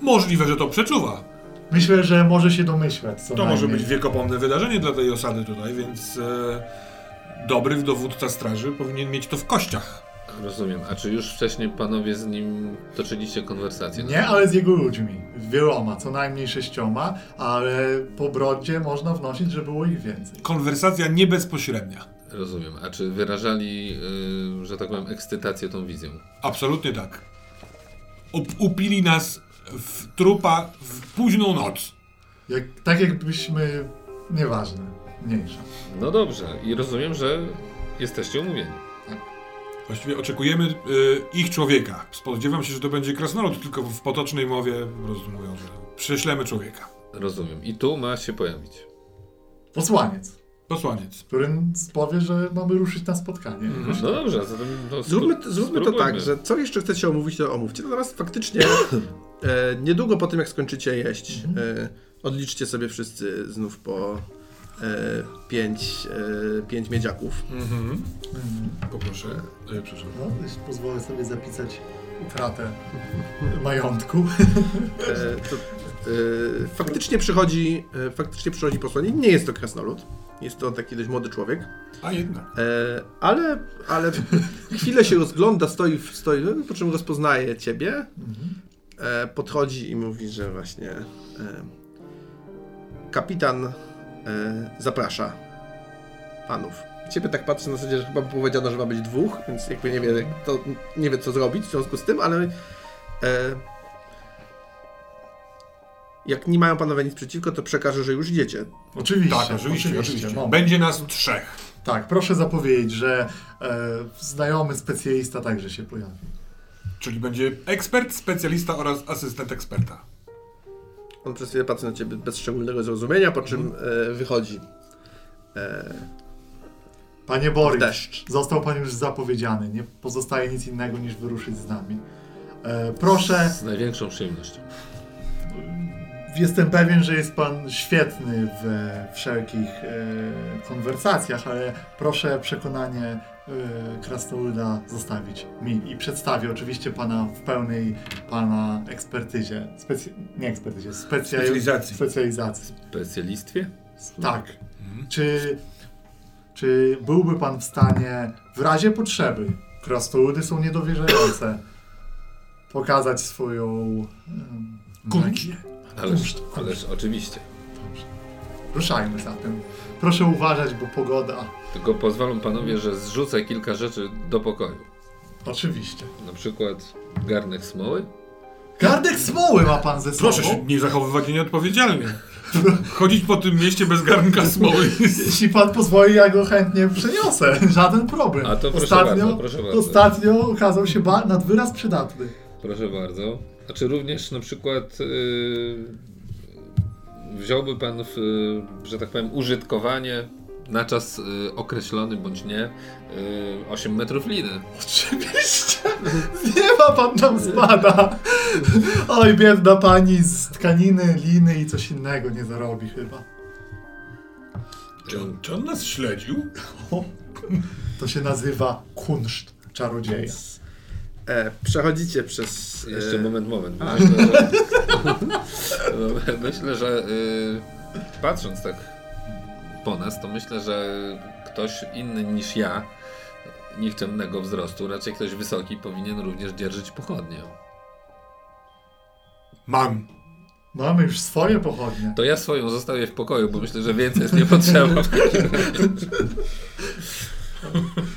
Możliwe, że to przeczuwa. myślę, że może się domyślać. Co To może najmniej. być wiekopomne wydarzenie dla tej osady tutaj, więc e, dobry dowódca straży powinien mieć to w kościach. Rozumiem. A czy już wcześniej panowie z nim toczyliście konwersację? Nie, ale z jego ludźmi. Wieloma, co najmniej sześcioma, ale po brodzie można wnosić, że było ich więcej. Konwersacja nie bezpośrednia. Rozumiem. A czy wyrażali, y, że tak powiem, ekscytację tą wizją? Absolutnie tak. Up, upili nas w trupa w późną noc. Jak, tak jakbyśmy... Nieważne. Mniejsza. No dobrze. I rozumiem, że jesteście umówieni. Właściwie oczekujemy y, ich człowieka. Spodziewam się, że to będzie krasnolud, tylko w potocznej mowie mówią, że prześlemy człowieka. Rozumiem. I tu ma się pojawić. Posłaniec, Posłaniec. który powie, że mamy ruszyć na spotkanie. Mhm. No dobrze, zatem no, Zróbmy, spró- zróbmy to tak, że co jeszcze chcecie omówić, to omówcie. Natomiast faktycznie <coughs> e, niedługo po tym, jak skończycie jeść, e, odliczcie sobie wszyscy znów po pięć, e, pięć miedziaków. Mhm. Mhm. Poproszę. E, przepraszam. No, pozwolę sobie zapisać utratę <laughs> majątku. E, to, e, faktycznie przychodzi, e, faktycznie przychodzi posłanie. Nie jest to krasnolud. Jest to taki dość młody człowiek. A jednak. E, ale, ale chwilę się rozgląda, stoi, w- stoi, no, po czym rozpoznaje ciebie. E, podchodzi i mówi, że właśnie e, kapitan e, zaprasza panów. Ciebie tak patrzy na zasadzie, że chyba powiedziano, że ma być dwóch, więc jakby nie wie, to, nie wie co zrobić w związku z tym, ale e, jak nie mają panowie nic przeciwko, to przekażę, że już idziecie. Oczywiście, Tak, oczywiście, oczywiście. moment. Będzie nas trzech. Tak, proszę zapowiedzieć, że e, znajomy specjalista także się pojawi. Czyli będzie ekspert, specjalista oraz asystent eksperta. On przez chwilę patrzy na ciebie bez szczególnego zrozumienia, po czym e, wychodzi. E, Panie Borys, deszcz. został pan już zapowiedziany. Nie pozostaje nic innego niż wyruszyć z nami. E, proszę, Z największą przyjemnością. jestem pewien, że jest pan świetny we wszelkich e, konwersacjach, ale proszę przekonanie e, krasnoluda zostawić mi i przedstawię oczywiście pana w pełnej pana ekspertyzie. Specy... Nie ekspertyzie, specja... Specjalizacji. specjalizacji. Specjalistwie? Tak. Czy, czy byłby pan w stanie, w razie potrzeby, krasnoludy są niedowierzające, <clears throat> pokazać swoją um? Ależ, ależ oczywiście. Dobrze. Ruszajmy zatem. Proszę uważać, bo pogoda. Tylko pozwolą panowie, że zrzucę kilka rzeczy do pokoju. Oczywiście. Na przykład garnek smoły. Gardek smoły ma pan ze sobą. Proszę się nie zachowywać nieodpowiedzialnie. Chodzić po tym mieście bez garnka smoły. Jeśli pan pozwoli, ja go chętnie przeniosę. Żaden problem. A to proszę ostatnio, bardzo, proszę bardzo. Ostatnio okazał się ba- nad wyraz przydatny. Proszę bardzo. A czy również na przykład yy, wziąłby pan w, yy, że tak powiem, użytkowanie na czas yy, określony bądź nie yy, 8 metrów liny? <laughs> Oczywiście. Nie ma pan tam spada. Oj, biedna pani z tkaniny, liny i coś innego nie zarobi chyba. Czy on, czy on nas śledził? To się nazywa kunszt czarodzieja. E, przechodzicie przez. Jeszcze e, moment, moment. bo Myślę, że, <laughs> myślę, że yy, patrząc tak po nas, to myślę, że ktoś inny niż ja, nikczemnego wzrostu, raczej ktoś wysoki, powinien również dzierżyć pochodnię. Mam. Mamy już swoje pochodnie. To ja swoją zostawię w pokoju, bo myślę, że więcej jest nie potrzeba. <laughs>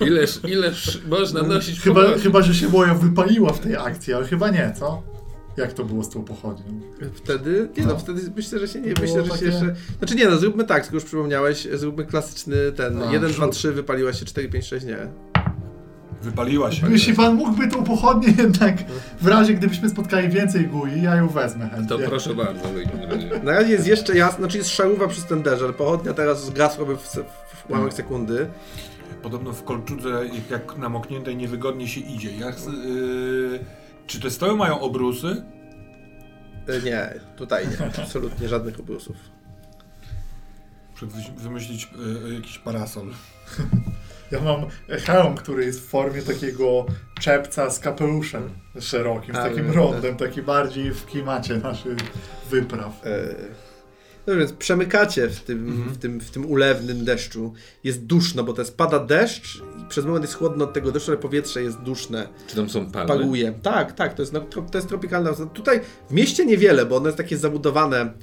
Ileż, ileż można nosić w Chyba, chyba, że się moja wypaliła w tej akcji, ale chyba nie, co? Jak to było z tą pochodnią? Wtedy, nie no, No. wtedy myślę, że się nie, myślę, że się takie- jeszcze... Znaczy nie no, zróbmy tak, skoro już przypomniałeś, zróbmy klasyczny ten, A, 1, 2, rzut. 3, wypaliła się 4, 5, 6, nie. Wypaliła się. Jeśli pan mógłby tą pochodnię <laughs> jednak, w razie gdybyśmy spotkali więcej gui, ja ją wezmę chętnie. To proszę bardzo w takim razie. Na razie jest jeszcze jasno, znaczy jest szaruwa przy tenderze, pochodnia teraz zgasłaby w, w ułamek sekundy. Podobno w kolczudze, jak- jak namokniętej, niewygodnie się idzie. Ja, chcę, yy, czy te stoły mają obrusy? E, Nie, tutaj nie, absolutnie żadnych obrusów. Muszę wy- wymyślić yy, jakiś parasol. <laughs> Ja mam hełm, który jest w formie takiego czepca z kapeluszem szerokim, z takim rondem, taki bardziej w klimacie naszych wypraw. E, No więc przemykacie w tym, Mhm. w, tym, w tym ulewnym deszczu. Jest duszno, bo to jest, pada deszcz i przez moment jest chłodno od tego deszczu, ale powietrze jest duszne, Czy tam są palmy? paguje. Tak, tak, to jest, no, to jest tropikalna. Tutaj w mieście niewiele, bo ono jest takie zabudowane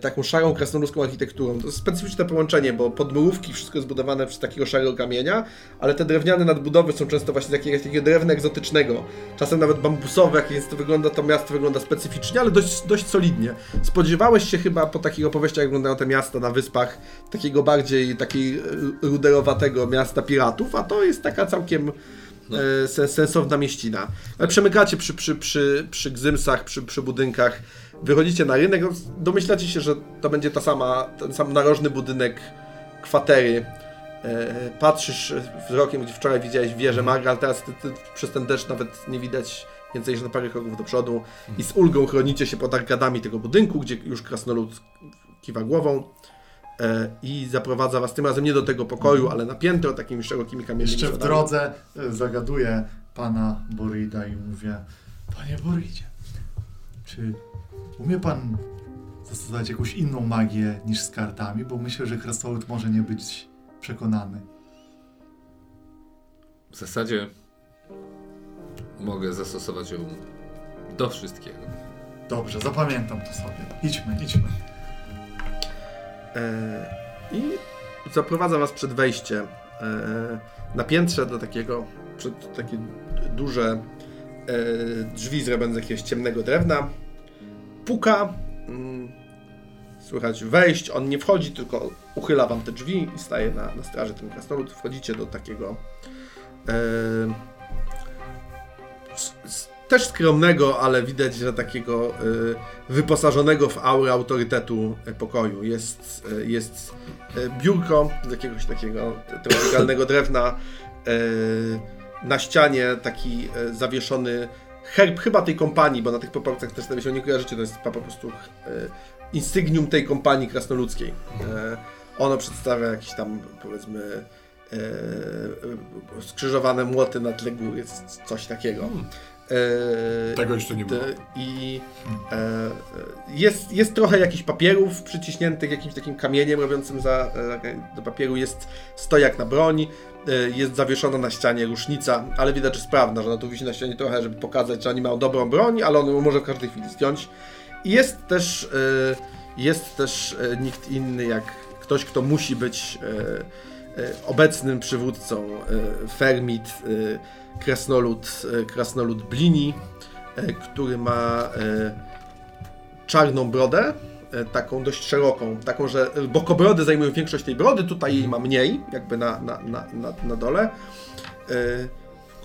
taką szarą krasnoludzką architekturą. To jest specyficzne połączenie, bo podmurówki wszystko jest zbudowane z takiego szarego kamienia, ale te drewniane nadbudowy są często właśnie z jakiegoś takiego drewna egzotycznego. Czasem nawet bambusowe, jak więc to wygląda, to miasto wygląda specyficznie, ale dość, dość solidnie. Spodziewałeś się chyba po takich opowieściach, jak wyglądają te miasta na wyspach, takiego bardziej takiej e, ruderowatego miasta piratów, a to jest taka całkiem e, sen- sensowna mieścina. Ale przemykacie przy, przy, przy, przy gzymsach, przy, przy budynkach, wychodzicie na rynek, no, domyślacie się, że to będzie ta sama, ten sam narożny budynek kwatery. E, patrzysz wzrokiem, gdzie wczoraj widziałeś wieżę Marga, ale teraz ty, ty, przez ten deszcz nawet nie widać więcej niż na parę kroków do przodu. I z ulgą chronicie się pod arkadami tego budynku, gdzie już krasnolud kiwa głową e, i zaprowadza was tym razem nie do tego pokoju, ale na piętro takimi szerokimi kamiennymi Jeszcze w drodze e, zagaduję pana Borida i mówię, panie Boridzie, czy umie pan zastosować jakąś inną magię niż z kartami? Bo myślę, że krasnolud może nie być przekonany. W zasadzie mogę zastosować ją do wszystkiego. Dobrze, zapamiętam to sobie. Idźmy, idźmy. E, I zaprowadza was przed wejście e, na piętrze do takiego, przed takie duże e, drzwi zrobione z jakiegoś ciemnego drewna. Puka, mm, słychać wejść, on nie wchodzi, tylko uchyla wam te drzwi i staje na, na straży ten krasnolud. Wchodzicie do takiego s- też skromnego, ale widać, że takiego e, wyposażonego w aurę autorytetu pokoju. Jest, e, jest biurko z jakiegoś takiego tropikalnego drewna. Na ścianie taki zawieszony herb chyba tej kompanii, bo na tych proporcjach też sobie się nie kojarzycie, to jest po prostu e, insygnium tej kompanii krasnoludzkiej. E, Ono przedstawia jakieś tam powiedzmy e, skrzyżowane młoty na tle góry, coś takiego. E, Tego jeszcze nie było. I e, jest, jest trochę jakichś papierów przyciśniętych jakimś takim kamieniem robiącym za, do papieru. Jest stojak na broń, jest zawieszona na ścianie rusznica, ale widać, że sprawna, że ona tu wisi na ścianie trochę, żeby pokazać, że oni mają dobrą broń, ale on ją może w każdej chwili zdjąć. I jest też, e, jest też e, nikt inny jak ktoś, kto musi być obecnym przywódcą, Fermit, krasnolud, krasnolud Blini, który ma czarną brodę, taką dość szeroką, taką, że bokobrody zajmują większość tej brody, tutaj jej ma mniej, jakby na, na, na, na, na dole. E,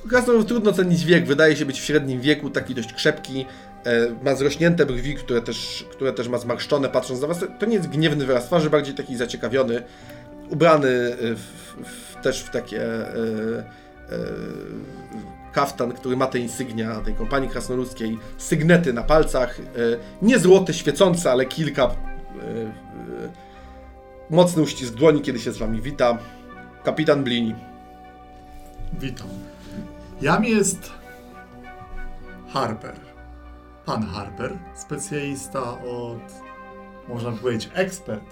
Krasnolud trudno cenić wiek, wydaje się być w średnim wieku, taki dość krzepki, e, ma zrośnięte brwi, które też, które też ma zmarszczone, patrząc na was. To nie jest gniewny wyraz twarzy, bardziej taki zaciekawiony, ubrany e, w, w, też w takie e, e, kaftan, który ma te insygnia tej kompanii krasnoludzkiej, sygnety na palcach, e, nie złote, świecące, ale kilka, e, e, mocny uścisk dłoni, kiedy się z wami wita. Kapitan Blini. Witam. Jam jest Harper. Pan Harper, specjalista od, można powiedzieć, ekspert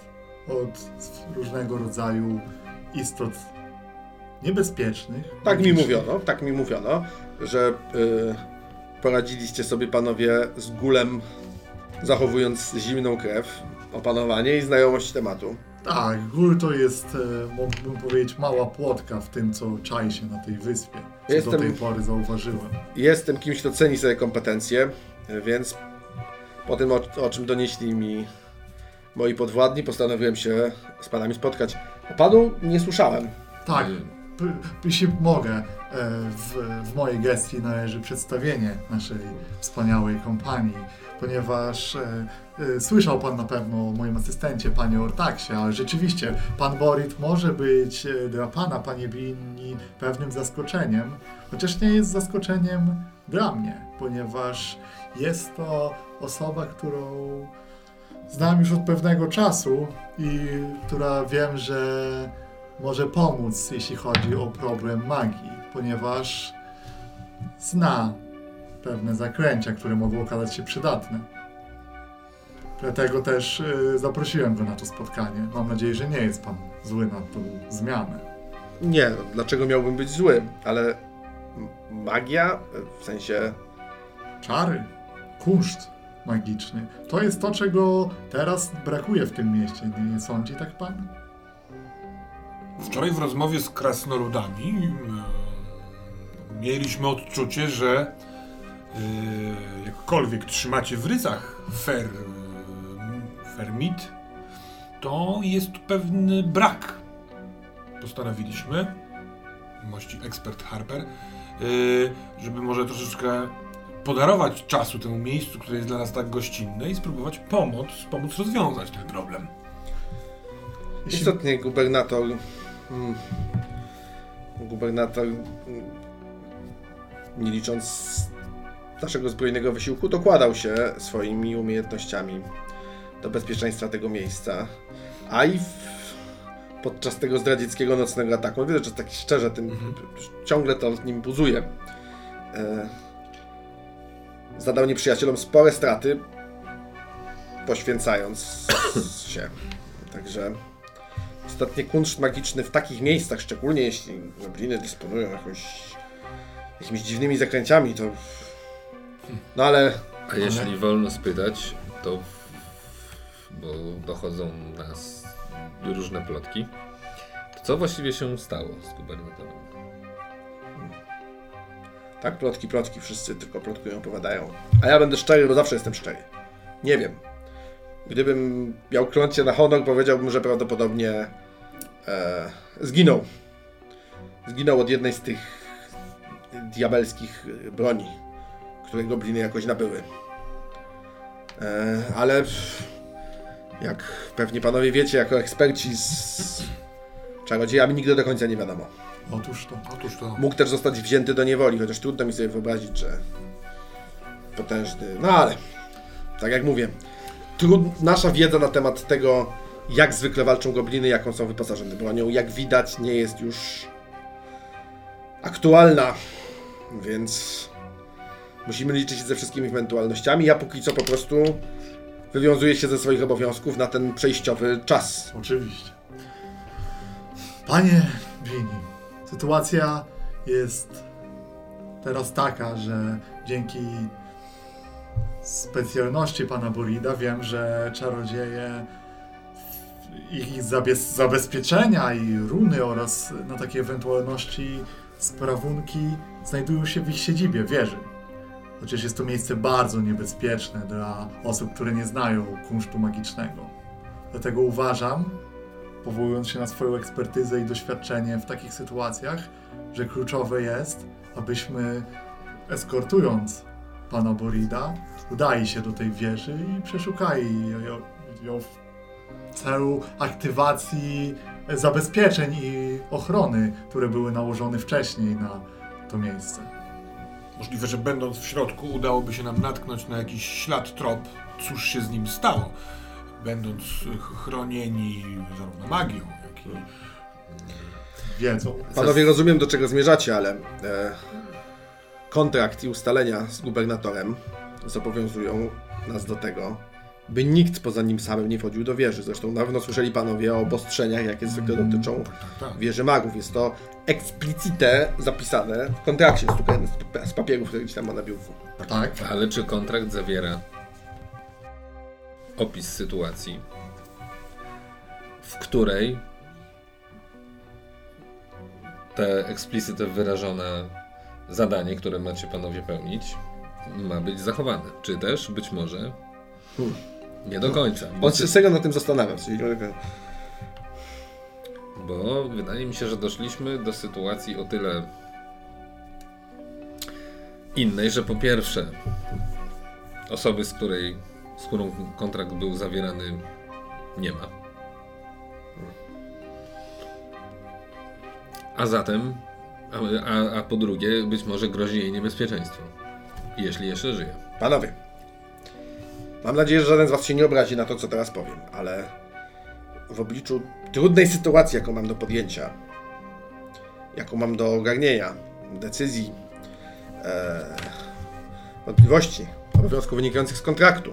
od różnego rodzaju istot niebezpiecznych. Tak mi mówiono, tak mi mówiono, że y, poradziliście sobie panowie z gulem zachowując zimną krew, opanowanie i znajomość tematu. Tak, gór to jest, e, mógłbym powiedzieć, mała płotka w tym, co czai się na tej wyspie. Co Jestem- do tej pory zauważyłem. Jestem kimś, kto ceni swoje kompetencje, więc po tym, o, o czym donieśli mi moi podwładni, postanowiłem się z panami spotkać. O panu nie słyszałem. Tak, jeśli mogę, e, w, w mojej gestii należy przedstawienie naszej wspaniałej kompanii, ponieważ e, e, słyszał Pan na pewno o moim asystencie, Panie Ortaksie, ale rzeczywiście Pan Borit może być dla Pana, Panie Bini, pewnym zaskoczeniem, chociaż nie jest zaskoczeniem dla mnie, ponieważ jest to osoba, którą znam już od pewnego czasu i która wiem, że może pomóc, jeśli chodzi o problem magii, ponieważ zna pewne zaklęcia, które mogą okazać się przydatne. Dlatego też y, zaprosiłem go na to spotkanie. Mam nadzieję, że nie jest pan zły na tą zmianę. Nie, no, dlaczego miałbym być zły? Ale magia, w sensie Czary, kunszt magiczny. To jest to, czego teraz brakuje w tym mieście. Nie, nie sądzi tak pan? Wczoraj w rozmowie z krasnoludami e, mieliśmy odczucie, że e, jakkolwiek trzymacie w ryzach fer, e, fermit, to jest pewny brak. Postanowiliśmy, mości ekspert Harper, żeby może troszeczkę podarować czasu temu miejscu, które jest dla nas tak gościnne i spróbować pomóc, pomóc rozwiązać ten problem. Istotnie gubernator. Mm, Gubernator, mm, nie licząc naszego zbrojnego wysiłku, dokładał się swoimi umiejętnościami do bezpieczeństwa tego miejsca. A i w, podczas tego zdradzieckiego nocnego ataku, widzę, że tak szczerze, tym ciągle to nim buzuje. E, zadał nieprzyjacielom spore straty, poświęcając <coughs> się. Także Ostatnie kunszt magiczny w takich miejscach, szczególnie jeśli gobliny dysponują jakąś, jakimiś dziwnymi zakręciami, to... No ale A jeśli wolno spytać, to bo dochodzą nas różne plotki, to co właściwie się stało z gubernatorem? tak, plotki, plotki, wszyscy tylko plotkują, opowiadają. A ja będę szczery, bo zawsze jestem szczery. Nie wiem. Gdybym miał kląć się na honor, powiedziałbym, że prawdopodobnie e, zginął. Zginął od jednej z tych diabelskich broni, które gobliny jakoś nabyły. E, ale jak pewnie panowie wiecie, jako eksperci z czarodziejami nigdy do końca nie wiadomo. otóż to. Otóż to. Mógł też zostać wzięty do niewoli, chociaż trudno mi sobie wyobrazić, że potężny. No ale, tak jak mówię, trud... nasza wiedza na temat tego, jak zwykle walczą gobliny, jaką są wyposażone bronią, jak widać, nie jest już aktualna, więc musimy liczyć się ze wszystkimi ewentualnościami. Ja póki co po prostu wywiązuję się ze swoich obowiązków na ten przejściowy czas. Oczywiście. Panie Bini, sytuacja jest teraz taka, że dzięki specjalności pana Borida wiem, że czarodzieje ich zabez zabezpieczenia i runy oraz na takie ewentualności sprawunki znajdują się w ich siedzibie, wieży. Chociaż jest to miejsce bardzo niebezpieczne dla osób, które nie znają kunsztu magicznego. Dlatego uważam, powołując się na swoją ekspertyzę i doświadczenie w takich sytuacjach, że kluczowe jest, abyśmy eskortując pana Borida, udali się do tej wieży i przeszukali ją, ją w celu aktywacji zabezpieczeń i ochrony, które były nałożone wcześniej na to miejsce. Możliwe, że będąc w środku udałoby się nam natknąć na jakiś ślad, trop, cóż się z nim stało. Będąc ch- chronieni zarówno magią, jak i Wiedzą. Panowie, rozumiem do czego zmierzacie, ale e, kontrakt i ustalenia z gubernatorem zobowiązują nas do tego, by nikt poza nim samym nie wchodził do wieży. Zresztą na pewno słyszeli panowie o obostrzeniach, jakie zwykle dotyczą tak, tak. wieży magów. Jest to eksplicite zapisane w kontrakcie z, z, pa- z papierów, które gdzieś tam ma na biurku. Tak? Ale czy kontrakt zawiera opis sytuacji, w której te eksplicyte wyrażone zadanie, które macie panowie pełnić, ma być zachowane. Czy też być może nie do końca. Bo, się serio na tym zastanawia. Czyli... bo wydaje mi się, że doszliśmy do sytuacji o tyle innej, że po pierwsze osoby, z której z którą kontrakt był zawierany nie ma. A zatem, a, a, a po drugie, być może grozi jej niebezpieczeństwo. Jeśli jeszcze żyje. Panowie, mam nadzieję, że żaden z was się nie obrazi na to, co teraz powiem, ale w obliczu trudnej sytuacji, jaką mam do podjęcia, jaką mam do ogarnienia, decyzji, e, wątpliwości, obowiązków wynikających z kontraktu,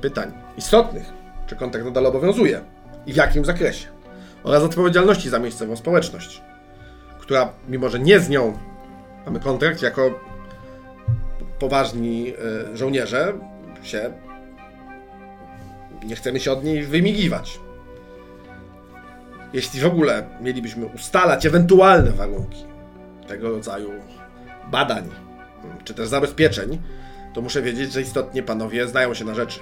pytań istotnych, czy kontrakt nadal obowiązuje i w jakim zakresie, oraz odpowiedzialności za miejscową społeczność, która, mimo że nie z nią mamy kontrakt, jako poważni e, żołnierze się nie chcemy się od niej wymigiwać. Jeśli w ogóle mielibyśmy ustalać ewentualne warunki tego rodzaju badań czy też zabezpieczeń, to muszę wiedzieć, że istotnie panowie znają się na rzeczy.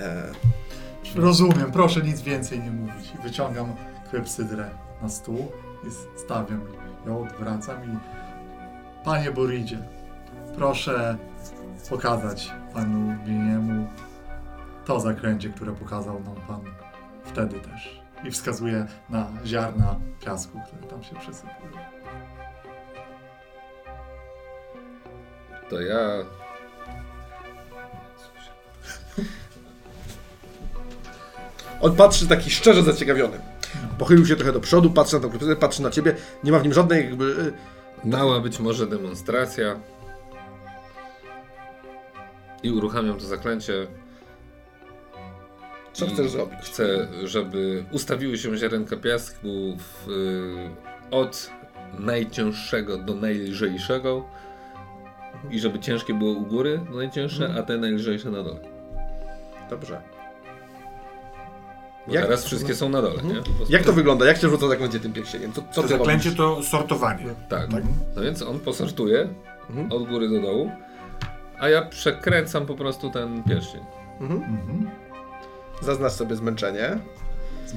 E, Rozumiem, proszę nic więcej nie mówić. Wyciągam klepsydrę na stół i stawiam ją, odwracam i... Panie Boridzie, proszę pokazać panu Bieniemu to zakręcie, które pokazał nam pan wtedy też. I wskazuje na ziarna piasku, które tam się przesypują. To ja. on patrzy taki szczerze zaciekawiony. Pochylił się trochę do przodu, patrzy na tą klepsydrę, patrzy na ciebie, nie ma w nim żadnej jakby... e, Mała być może demonstracja. I uruchamiam to zaklęcie. Co chcesz zrobić? Chcę, żeby ustawiły się ziarenka piasku w, y, od najcięższego do najlżejszego. I żeby ciężkie było u góry, najcięższe, a te najlżejsze na dole. Dobrze. Bo Jak- teraz wszystkie są na dole, nie? Po prostu. Jak to wygląda? Jak się rzuca zaklęcie tym pierścieniem? Co, co To zaklęcie robisz? to sortowanie. Tak. No więc on posortuje Mhm. od góry do dołu, a ja przekręcam po prostu ten pierścień. Mhm. Zaznacz sobie zmęczenie.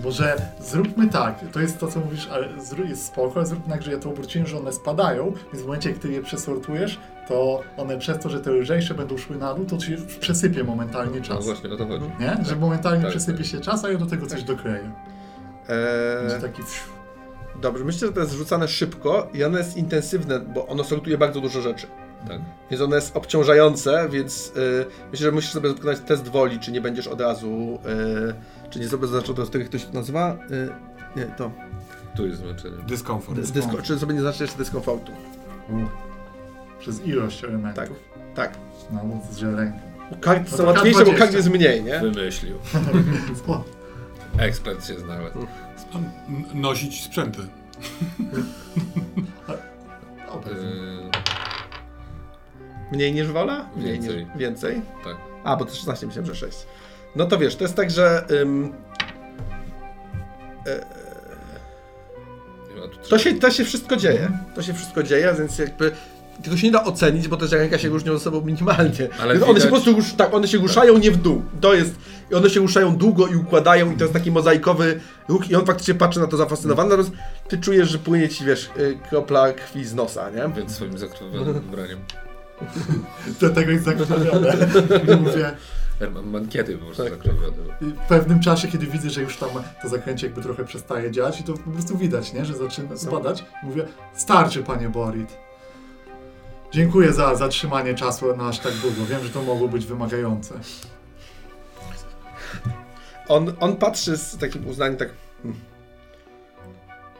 Może zróbmy tak, to jest to co mówisz, ale jest spoko, ale zróbmy tak, że ja to obróciłem, że one spadają, więc w momencie, jak ty je przesortujesz, to one przez to, że te lżejsze będą szły na dół, to ci przesypie momentalnie No czas. właśnie o to chodzi. Nie? Że momentalnie Tak, przesypie tak. się czas, a ja do tego coś dokleję. Będzie Eee, taki wsiu. dobrze, myślę, że to jest rzucane szybko i ono jest intensywne, bo ono sortuje bardzo dużo rzeczy. Tak. Więc ono jest obciążające, więc y, myślę, że musisz sobie wykonać test woli, czy nie będziesz od razu, y, czy nie sobie zaczął to, jak ktoś to nazywa? Y, nie, to. Tu jest zmęczenie. Dyskomfort. Dysko, czy sobie nie znaczy jeszcze dyskomfortu. Przez ilość elementów. Tak, tak. No, z ziarenką. Karty No są łatwiejsze, bo K20. kart jest mniej, nie? Wymyślił. <laughs> Ekspert się znalazł. N- Nosić sprzęty. <laughs> dobra. Mniej niż wola? Mniej Więcej. Niż, więcej? tak. A, bo to 16 myślałem, że 6. No to wiesz, to jest tak, że ym, tu to, się, to się wszystko dzieje. To się wszystko dzieje, więc jakby tego się nie da ocenić, bo te ziarenka się różnią ze sobą minimalnie. Ale Więc one się widać- po prostu tak, one się ruszają nie w dół. To jest. I one się ruszają długo i układają i to jest taki mozaikowy ruch i on faktycznie patrzy na to zafascynowany, natomiast ty czujesz, że płynie ci, wiesz, y, kropla krwi z nosa, nie? Więc swoim zakrwawionym ubraniem. <laughs> Do tego jest zakrwawione. <laughs> I mówię, mankiety po prostu Tak. zakrwawione. I w pewnym czasie, kiedy widzę, że już tam to zakręcie jakby trochę przestaje działać i to po prostu widać, nie? że zaczyna spadać, mówię, starczy panie Borit. Dziękuję za zatrzymanie czasu na aż tak długo. Wiem, że to mogło być wymagające. On, on patrzy z takim uznaniem, tak. hmm.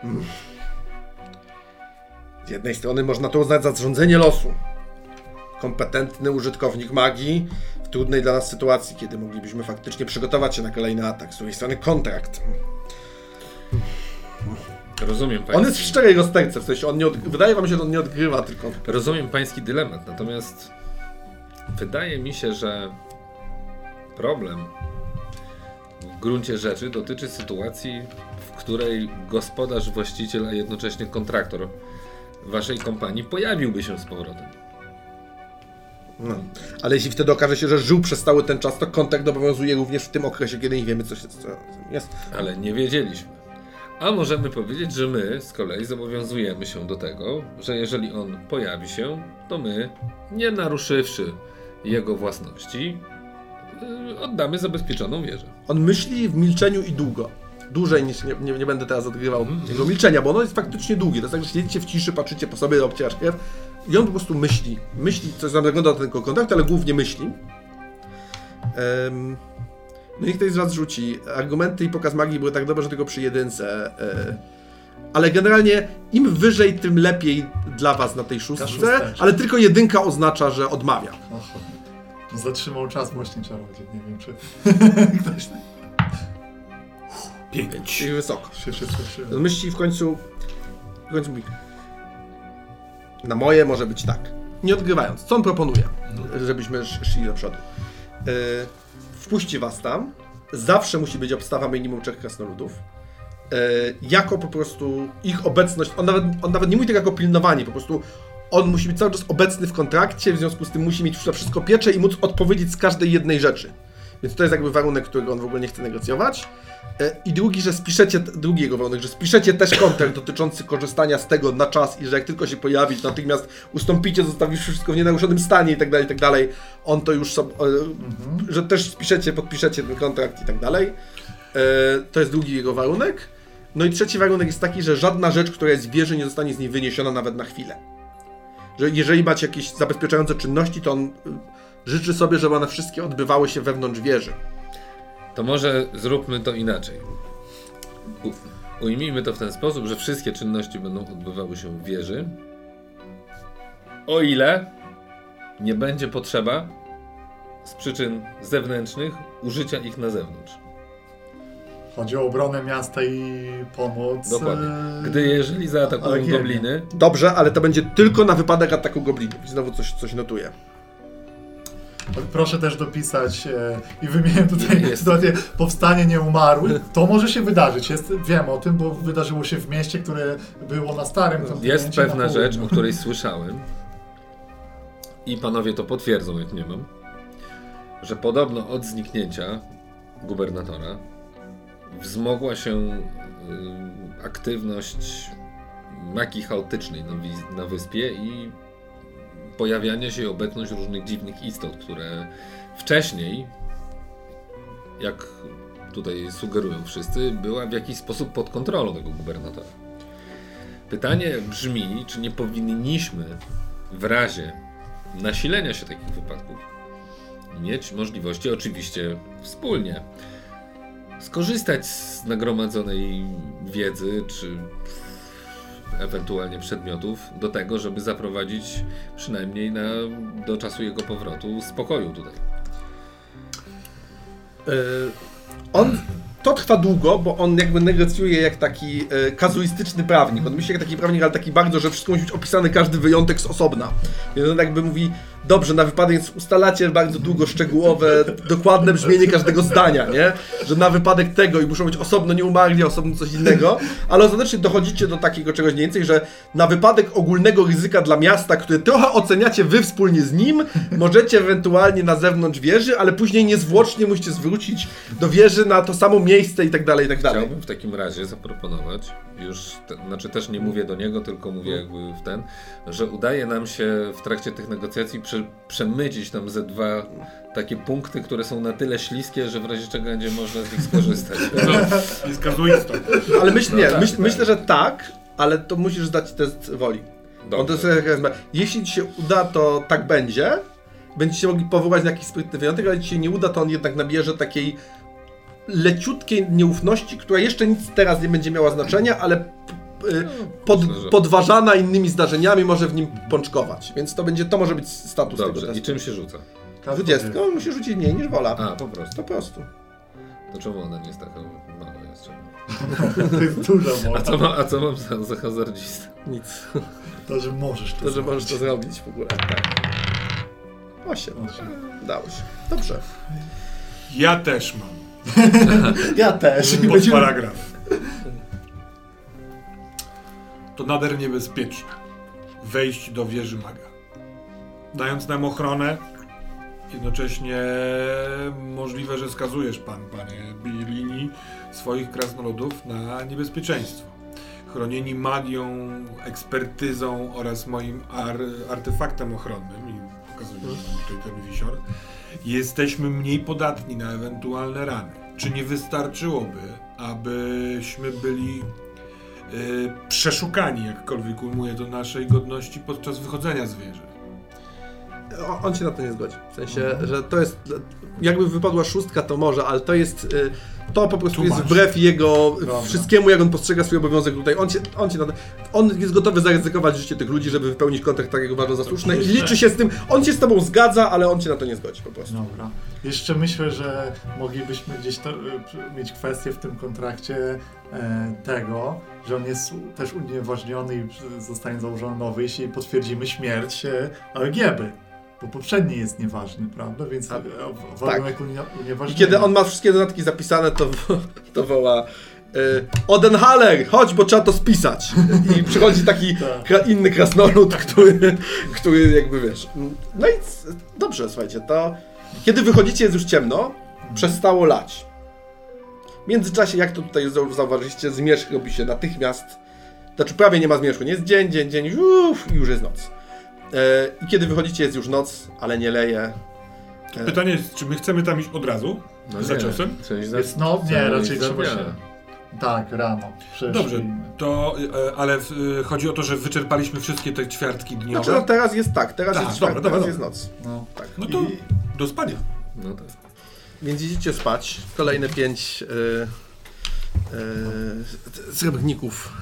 Hmm. Z jednej strony można to uznać za zrządzenie losu. Kompetentny użytkownik magii w trudnej dla nas sytuacji, kiedy moglibyśmy faktycznie przygotować się na kolejny atak. Z drugiej strony kontrakt. Rozumiem pański, On jest w szczerej rozterce, w sensie on nie od... wydaje wam się, że on nie odgrywa, tylko. rozumiem pański dylemat, natomiast wydaje mi się, że Problem w gruncie rzeczy dotyczy sytuacji, w której gospodarz, właściciel, a jednocześnie kontraktor waszej kompanii pojawiłby się z powrotem. No. Ale jeśli wtedy okaże się, że żył przez cały ten czas, to kontakt obowiązuje również w tym okresie, kiedy nie wiemy, co się co jest. Ale nie wiedzieliśmy. A możemy powiedzieć, że my z kolei zobowiązujemy się do tego, że jeżeli on pojawi się, to my, nie naruszywszy jego własności, yy, oddamy zabezpieczoną wieżę. On myśli w milczeniu i długo. Dłużej niż nie, nie, nie będę teraz odgrywał jego milczenia, bo ono jest faktycznie długie. To jest tak, że siedzicie w ciszy, patrzycie po sobie, robicie aż krew i on po prostu myśli. Myśli, coś tam wygląda na ten kontakt, ale głównie myśli. Em, no i ktoś z was rzuci. Argumenty i pokaz magii były tak dobre, że tylko przy jedynce. E, ale generalnie im wyżej, tym lepiej dla was na tej szóstce, ale tylko jedynka oznacza, że odmawia. Oho. Zatrzymał czas właśnie czarodziej. Nie wiem, czy <laughs> ktoś Pięć. I wysoko. się przestraszył. Myśli w końcu. W końcu mówi. Na moje może być tak. Nie odgrywając. Co on proponuje? Żebyśmy sz- szli do przodu. Yy, wpuści was tam. Zawsze musi być obstawa minimum trzech krasnoludów. Yy, jako po prostu ich obecność. On nawet, on nawet nie mówi tego jako pilnowanie, po prostu on musi być cały czas obecny w kontrakcie, w związku z tym musi mieć wszystko pieczę i móc odpowiedzieć z każdej jednej rzeczy. Więc to jest jakby warunek, którego on w ogóle nie chce negocjować. E, I drugi, że spiszecie, drugi jego warunek, że spiszecie też kontrakt dotyczący korzystania z tego na czas i że jak tylko się pojawi, to natychmiast ustąpicie, zostawisz wszystko w nienaruszonym stanie i tak dalej, i tak dalej. On to już sobie, e, że też spiszecie, podpiszecie ten kontrakt i tak dalej. E, To jest drugi jego warunek. No i trzeci warunek jest taki, że żadna rzecz, która jest w wieży, nie zostanie z niej wyniesiona nawet na chwilę. Że jeżeli macie jakieś zabezpieczające czynności, to on życzy sobie, żeby one wszystkie odbywały się wewnątrz wieży. To może zróbmy to inaczej. U, ujmijmy to w ten sposób, że wszystkie czynności będą odbywały się w wieży, o ile nie będzie potrzeba z przyczyn zewnętrznych użycia ich na zewnątrz. Chodzi o obronę miasta i pomoc. Dokładnie. e, Gdy jeżeli zaatakują gobliny, Dobrze, ale to będzie tylko na wypadek ataku goblinów. I znowu coś, coś notuję. Proszę też dopisać e, i wymienię tutaj Jest. sytuację powstanie nieumarłych. To może się wydarzyć. Jest, wiem o tym, bo wydarzyło się w mieście, które było na starym kontynencie. jest pewna rzecz, o której słyszałem i panowie to potwierdzą, jak nie mam, że podobno od zniknięcia gubernatora wzmogła się y, aktywność magii chaotycznej na, na wyspie i pojawianie się i obecność różnych dziwnych istot, które wcześniej, jak tutaj sugerują wszyscy, była w jakiś sposób pod kontrolą tego gubernatora. Pytanie brzmi, czy nie powinniśmy w razie nasilenia się takich wypadków mieć możliwości, oczywiście wspólnie, skorzystać z nagromadzonej wiedzy, czy ewentualnie przedmiotów do tego, żeby zaprowadzić przynajmniej na, do czasu jego powrotu spokoju tutaj. Yy, on. To trwa długo, bo on jakby negocjuje jak taki e, kazuistyczny prawnik. On myśli jak taki prawnik, ale taki bardzo, że wszystko musi być opisane, każdy wyjątek z osobna. Więc on jakby mówi, dobrze, na wypadek więc ustalacie bardzo długo szczegółowe, dokładne brzmienie każdego zdania, nie? Że na wypadek tego i muszą być osobno nie umarli, osobno coś innego, ale ostatecznie dochodzicie do takiego czegoś mniej więcej, że na wypadek ogólnego ryzyka dla miasta, które trochę oceniacie wy wspólnie z nim, możecie ewentualnie na zewnątrz wieży, ale później niezwłocznie musicie zwrócić do wieży na to samo miejsce i tak dalej, i tak dalej. Chciałbym w takim razie zaproponować, już, te, znaczy też nie mówię do niego, tylko mówię jakby w ten, że udaje nam się w trakcie tych negocjacji prze, przemycić tam ze dwa takie punkty, które są na tyle śliskie, że w razie czego będzie można z nich skorzystać. <laughs> No, jest kazuistą. Ale myśl, nie, tak, myśl, tak. myślę, że tak, ale to musisz zdać test woli. On to jest, jak- jeśli ci się uda, to tak będzie. Będziecie mogli powołać na jakiś sprytny wyjątek, ale jeśli się nie uda, to on jednak nabierze takiej leciutkiej nieufności, która jeszcze nic teraz nie będzie miała znaczenia, ale y, pod, myślę, że- podważana innymi zdarzeniami może w nim pączkować. Więc to będzie, to może być status Dobrze, tego i testu. czym się rzuca? Każdy 20. wie. No, musi rzucić mniej niż wola. A, po prostu. To po prostu. To czemu ona nie jest taka mała jeszcze? <laughs> To jest duża A moc. co, ma, a co mam za, za hazardzista? Nic. To, że możesz to To, że zrobić. możesz to zrobić w ogóle. Tak. 8. Osiem. Dało się. Dobrze. Ja też mam. <laughs> Ja też. I Pod będziemy- paragraf. To nader niebezpieczne. Wejść do wieży maga. Dając nam ochronę, jednocześnie możliwe, że skazujesz pan, panie Bilini, swoich krasnoludów na niebezpieczeństwo. Chronieni magią, ekspertyzą oraz moim ar artefaktem ochronnym, wam tutaj ten wisior, jesteśmy mniej podatni na ewentualne rany. Czy nie wystarczyłoby, abyśmy byli y, przeszukani, jakkolwiek ujmuje do naszej godności podczas wychodzenia z wieży? O- On się na to nie zgodzi. W sensie, że to jest. Jakby wypadła szóstka, to może, ale to jest. y, To po prostu jest wbrew jego Dobra. wszystkiemu, jak on postrzega swój obowiązek tutaj. On się, on się On jest gotowy zaryzykować życie tych ludzi, żeby wypełnić kontrakt tak, jak uważa za słuszne. I liczy się z tym. On się z tobą zgadza, ale on się na to nie zgodzi po prostu. Dobra. Jeszcze myślę, że moglibyśmy gdzieś to, y, mieć kwestię w tym kontrakcie e, tego, że on jest też unieważniony i zostanie założony nowy, jeśli potwierdzimy śmierć e, Algieby. Bo poprzedni jest nieważny, prawda? Więc A, e, warunek I unieważnienia. kiedy on ma wszystkie dodatki zapisane, to, <laughs> to woła. y, Odenhaler, chodź, bo trzeba to spisać. I przychodzi taki <laughs> Tak. inny krasnolud, który, który jakby wiesz. No i dobrze, słuchajcie, to kiedy wychodzicie jest już ciemno, przestało lać. W międzyczasie, jak to tutaj zau- zauważyliście, zmierzch robi się natychmiast. Znaczy prawie nie ma zmierzchu, nie jest dzień, dzień, dzień, uff, i już jest noc. E, I kiedy wychodzicie jest już noc, ale nie leje. E, Pytanie jest, czy my chcemy tam iść od razu? No za nie, czasem? Część za, Jest, no nie, raczej trzeba się... Tak, rano. Dobrze, to, e, ale w, e, chodzi o to, że wyczerpaliśmy wszystkie te ćwiartki dniowe. Znaczy, no teraz jest tak, teraz Tak, jest dobra, czwartek, dobra, teraz dobra. jest noc. No. Tak. No to I- do spania. No tak. Więc idziecie spać. Kolejne pięć y, y, srebrników.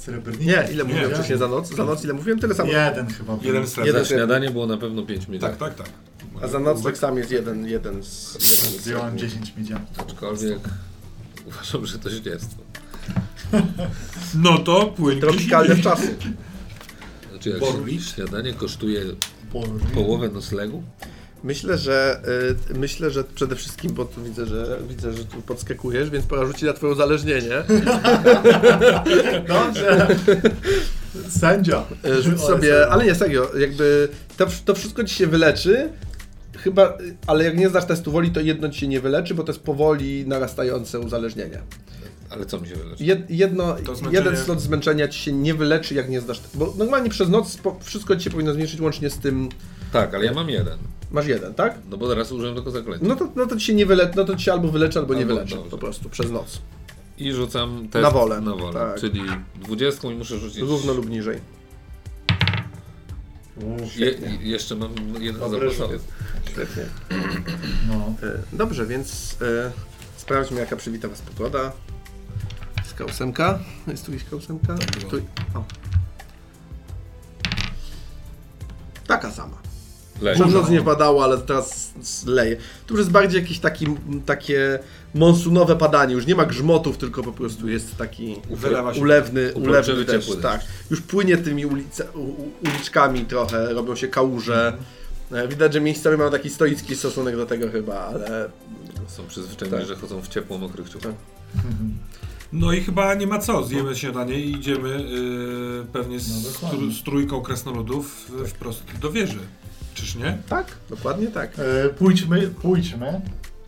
Srebrnik? Nie, ile mówiłem Nie. wcześniej za noc? Za noc ile mówiłem? Tyle samo. Jeden chyba. był. Jeden Jeden srebrny. Za śniadanie było na pewno 5 minut. Tak, tak, tak. A za noc tak samo jest jeden, jeden z... Jeden Zdjąłem srebrników. 10 miedziaków. Aczkolwiek uważam, że to ździectwo. No to płyń Tropikalne czasy. Znaczy jak śniadanie kosztuje połowę noclegu, Myślę, że y, myślę, że przede wszystkim, bo tu widzę, że widzę, że tu podskakujesz, więc pora rzucić na twoje uzależnienie. <laughs> Dobrze. Sędzia. Y, Rzuć sobie, ale nie serio, jakby to, to wszystko ci się wyleczy. Chyba, ale jak nie zdasz testu woli, to jedno ci się nie wyleczy, bo to jest powoli narastające uzależnienie. ale co mi się wyleczy? Jed, jedno, zmęczenie- jeden slot zmęczenia ci się nie wyleczy, jak nie zdasz. Bo normalnie przez noc wszystko ci się powinno zmniejszyć łącznie z tym. Tak, ale ja mam jeden. Masz jeden, tak? No bo teraz użyłem tylko zaklęcia. No to, no to ci się nie wyleczy, no to ci się albo wyleczy, albo nie Albo wyleczy dobrze. po prostu przez noc. I rzucam test Na wolę. Na wolę. Tak. Czyli 20 i muszę rzucić. Równo lub niżej. Uff, Je, jeszcze mam jeden zapasowy. Świetnie. <clears throat> No. E, Dobrze, więc e, sprawdźmy jaka przywita was pogoda. Jest ósemka. Jest tu jakaś ósemka? była. Tu, o. Taka sama. Noc nie padało, ale teraz leje. Tu już jest bardziej jakieś taki, takie monsunowe padanie. Już nie ma grzmotów, tylko po prostu jest taki Wylewa się. ulewny, ulewny deszcz. ciepły Tak. Już płynie tymi ulice, u, u- uliczkami trochę, robią się kałuże. E, Widać, że miejscowi mają taki stoicki stosunek do tego chyba, ale Są przyzwyczajeni, Tak. że chodzą w ciepło mokrych ciuchach. No i chyba nie ma co, zjemy śniadanie i idziemy yy, pewnie z, No z trójką krasnoludów yy, wprost do wieży. Czyż nie? tak, dokładnie tak. E, pójdźmy, pójdźmy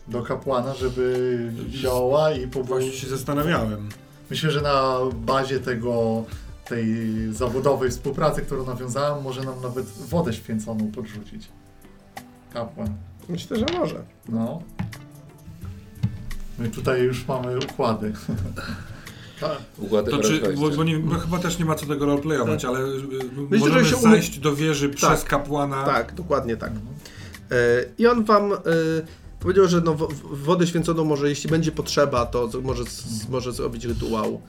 do kapłana, żeby zioła i Właśnie się zastanawiałem. Myślę, że na bazie tego, tej zawodowej współpracy, którą nawiązałem, może nam nawet wodę święconą podrzucić. Kapłan. Myślę, że może. No. My tutaj już mamy układy. <laughs> Ka- Układy To czy, bo, bo, nie, bo chyba też nie ma co tego roleplayować, ale yy, możemy że się zajść do wieży przez kapłana. Tak, dokładnie tak. E, I on wam e, powiedział, że no, w- w- wodę święconą może, jeśli będzie potrzeba, to może, z, może zrobić rytuał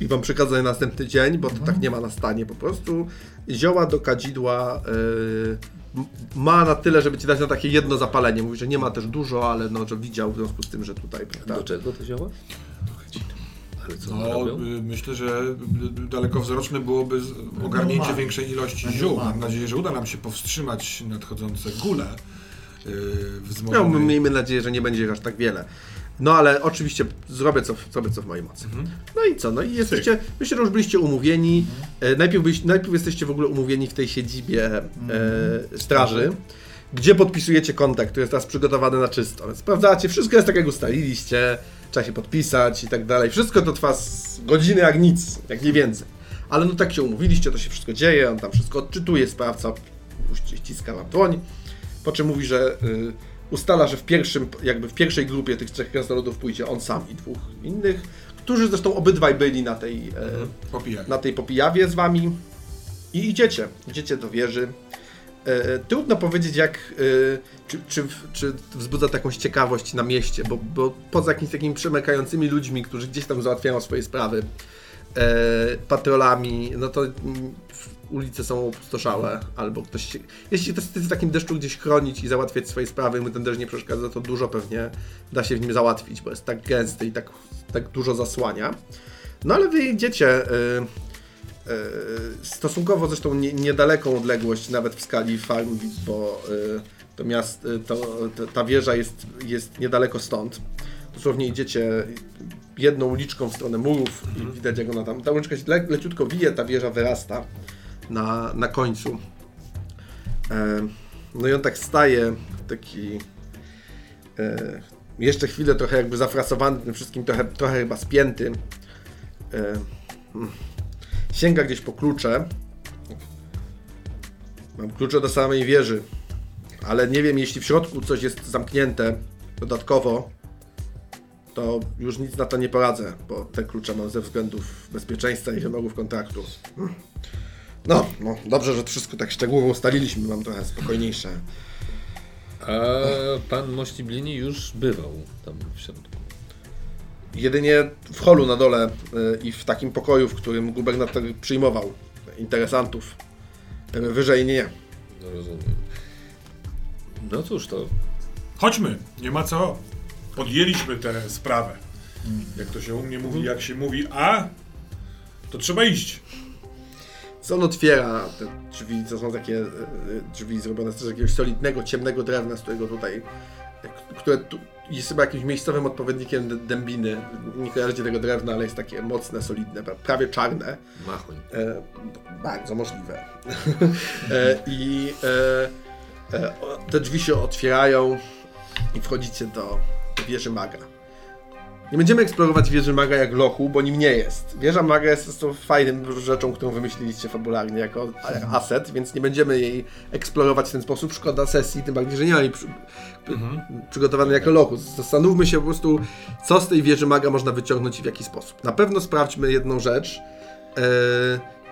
i wam przekazać na następny dzień, bo to tak nie ma na stanie po prostu. Zioła do kadzidła e, ma na tyle, żeby ci dać na takie jedno zapalenie. Mówi, że nie ma też dużo, ale no, że widział w związku z tym, że tutaj, prawda? Do czego to zioła? Ale co No, robią? y, myślę, że dalekowzroczne byłoby ogarnięcie Normalnie. większej ilości Będzie ziół. Mam nadzieję, że uda nam się powstrzymać nadchodzące gule yy, No, miejmy nadzieję, że nie będzie ich aż tak wiele. No ale oczywiście zrobię co, zrobię co w mojej mocy. No i co? No i jesteście, myślę, że już byliście umówieni. E, najpierw, byliście, najpierw jesteście w ogóle umówieni w tej siedzibie e, straży, gdzie podpisujecie kontrakt, który jest teraz przygotowany na czysto. Więc sprawdzacie, wszystko jest tak jak ustaliliście, trzeba się podpisać i tak dalej. Wszystko to trwa z godziny jak nic, jak nie więcej. Ale no tak się umówiliście, to się wszystko dzieje, on tam wszystko odczytuje, sprawca ściska wam dłoń, po czym mówi, że y, ustala, że w pierwszym, jakby w pierwszej grupie tych trzech krasnoludów pójdzie on sam i dwóch innych, którzy zresztą obydwaj byli na tej, e, Popijak. na tej popijawie z wami i idziecie, idziecie do wieży. E, trudno powiedzieć, jak, e, czy, czy, czy wzbudza to jakąś ciekawość na mieście, bo, bo poza jakimiś takimi przemykającymi ludźmi, którzy gdzieś tam załatwiają swoje sprawy, e, patrolami, no to mm, ulice są opustoszałe, albo ktoś się, jeśli ktoś chce w takim deszczu gdzieś chronić i załatwiać swoje sprawy, mu ten deszcz nie przeszkadza, to dużo pewnie da się w nim załatwić, bo jest tak gęsty i tak, tak dużo zasłania. No ale wy idziecie y, stosunkowo zresztą nie, niedaleką odległość, nawet w skali farm, bo y, to miast, y, to, to, ta wieża jest, jest niedaleko stąd. Dosłownie idziecie jedną uliczką w stronę murów i widać jak ona tam, ta uliczka się le, leciutko wije, ta wieża wyrasta na, na końcu. E, no i on tak staje, taki e, jeszcze chwilę trochę jakby zafrasowany tym wszystkim, trochę, trochę chyba spięty. E, mm. Sięga gdzieś po klucze. Mam klucze do samej wieży, ale nie wiem, jeśli w środku coś jest zamknięte dodatkowo, to już nic na to nie poradzę, bo te klucze mam ze względów bezpieczeństwa i wymogów kontraktu. No, no, dobrze, że to wszystko tak szczegółowo ustaliliśmy, mam trochę spokojniejsze. A pan Mościblini już bywał tam w środku. Jedynie w holu na dole y, i w takim pokoju, w którym gubernator przyjmował interesantów. Y, Wyżej nie. No rozumiem. No cóż, to Chodźmy, nie ma co. Podjęliśmy tę sprawę. Jak to się u mnie mówi, jak się mówi A, to trzeba iść. Co on otwiera te drzwi, to są takie y, drzwi zrobione z jakiegoś solidnego, ciemnego drewna, z którego tutaj, które tu jest chyba jakimś miejscowym odpowiednikiem dębiny. Nie kojarzycie tego drewna, ale jest takie mocne, solidne, pra- prawie czarne. machoń. E, bardzo możliwe. e, I e, e, te drzwi się otwierają i wchodzicie do wieży maga. Nie będziemy eksplorować wieży maga jak lochu, bo nim nie jest. Wieża maga jest prostu fajnym rzeczą, którą wymyśliliście fabularnie jako aset, więc nie będziemy jej eksplorować w ten sposób. Szkoda sesji, tym bardziej, że nie ma jej przy, przy, przygotowanej jako lochu. Zastanówmy się po prostu, co z tej wieży maga można wyciągnąć i w jaki sposób. Na pewno sprawdźmy jedną rzecz, e,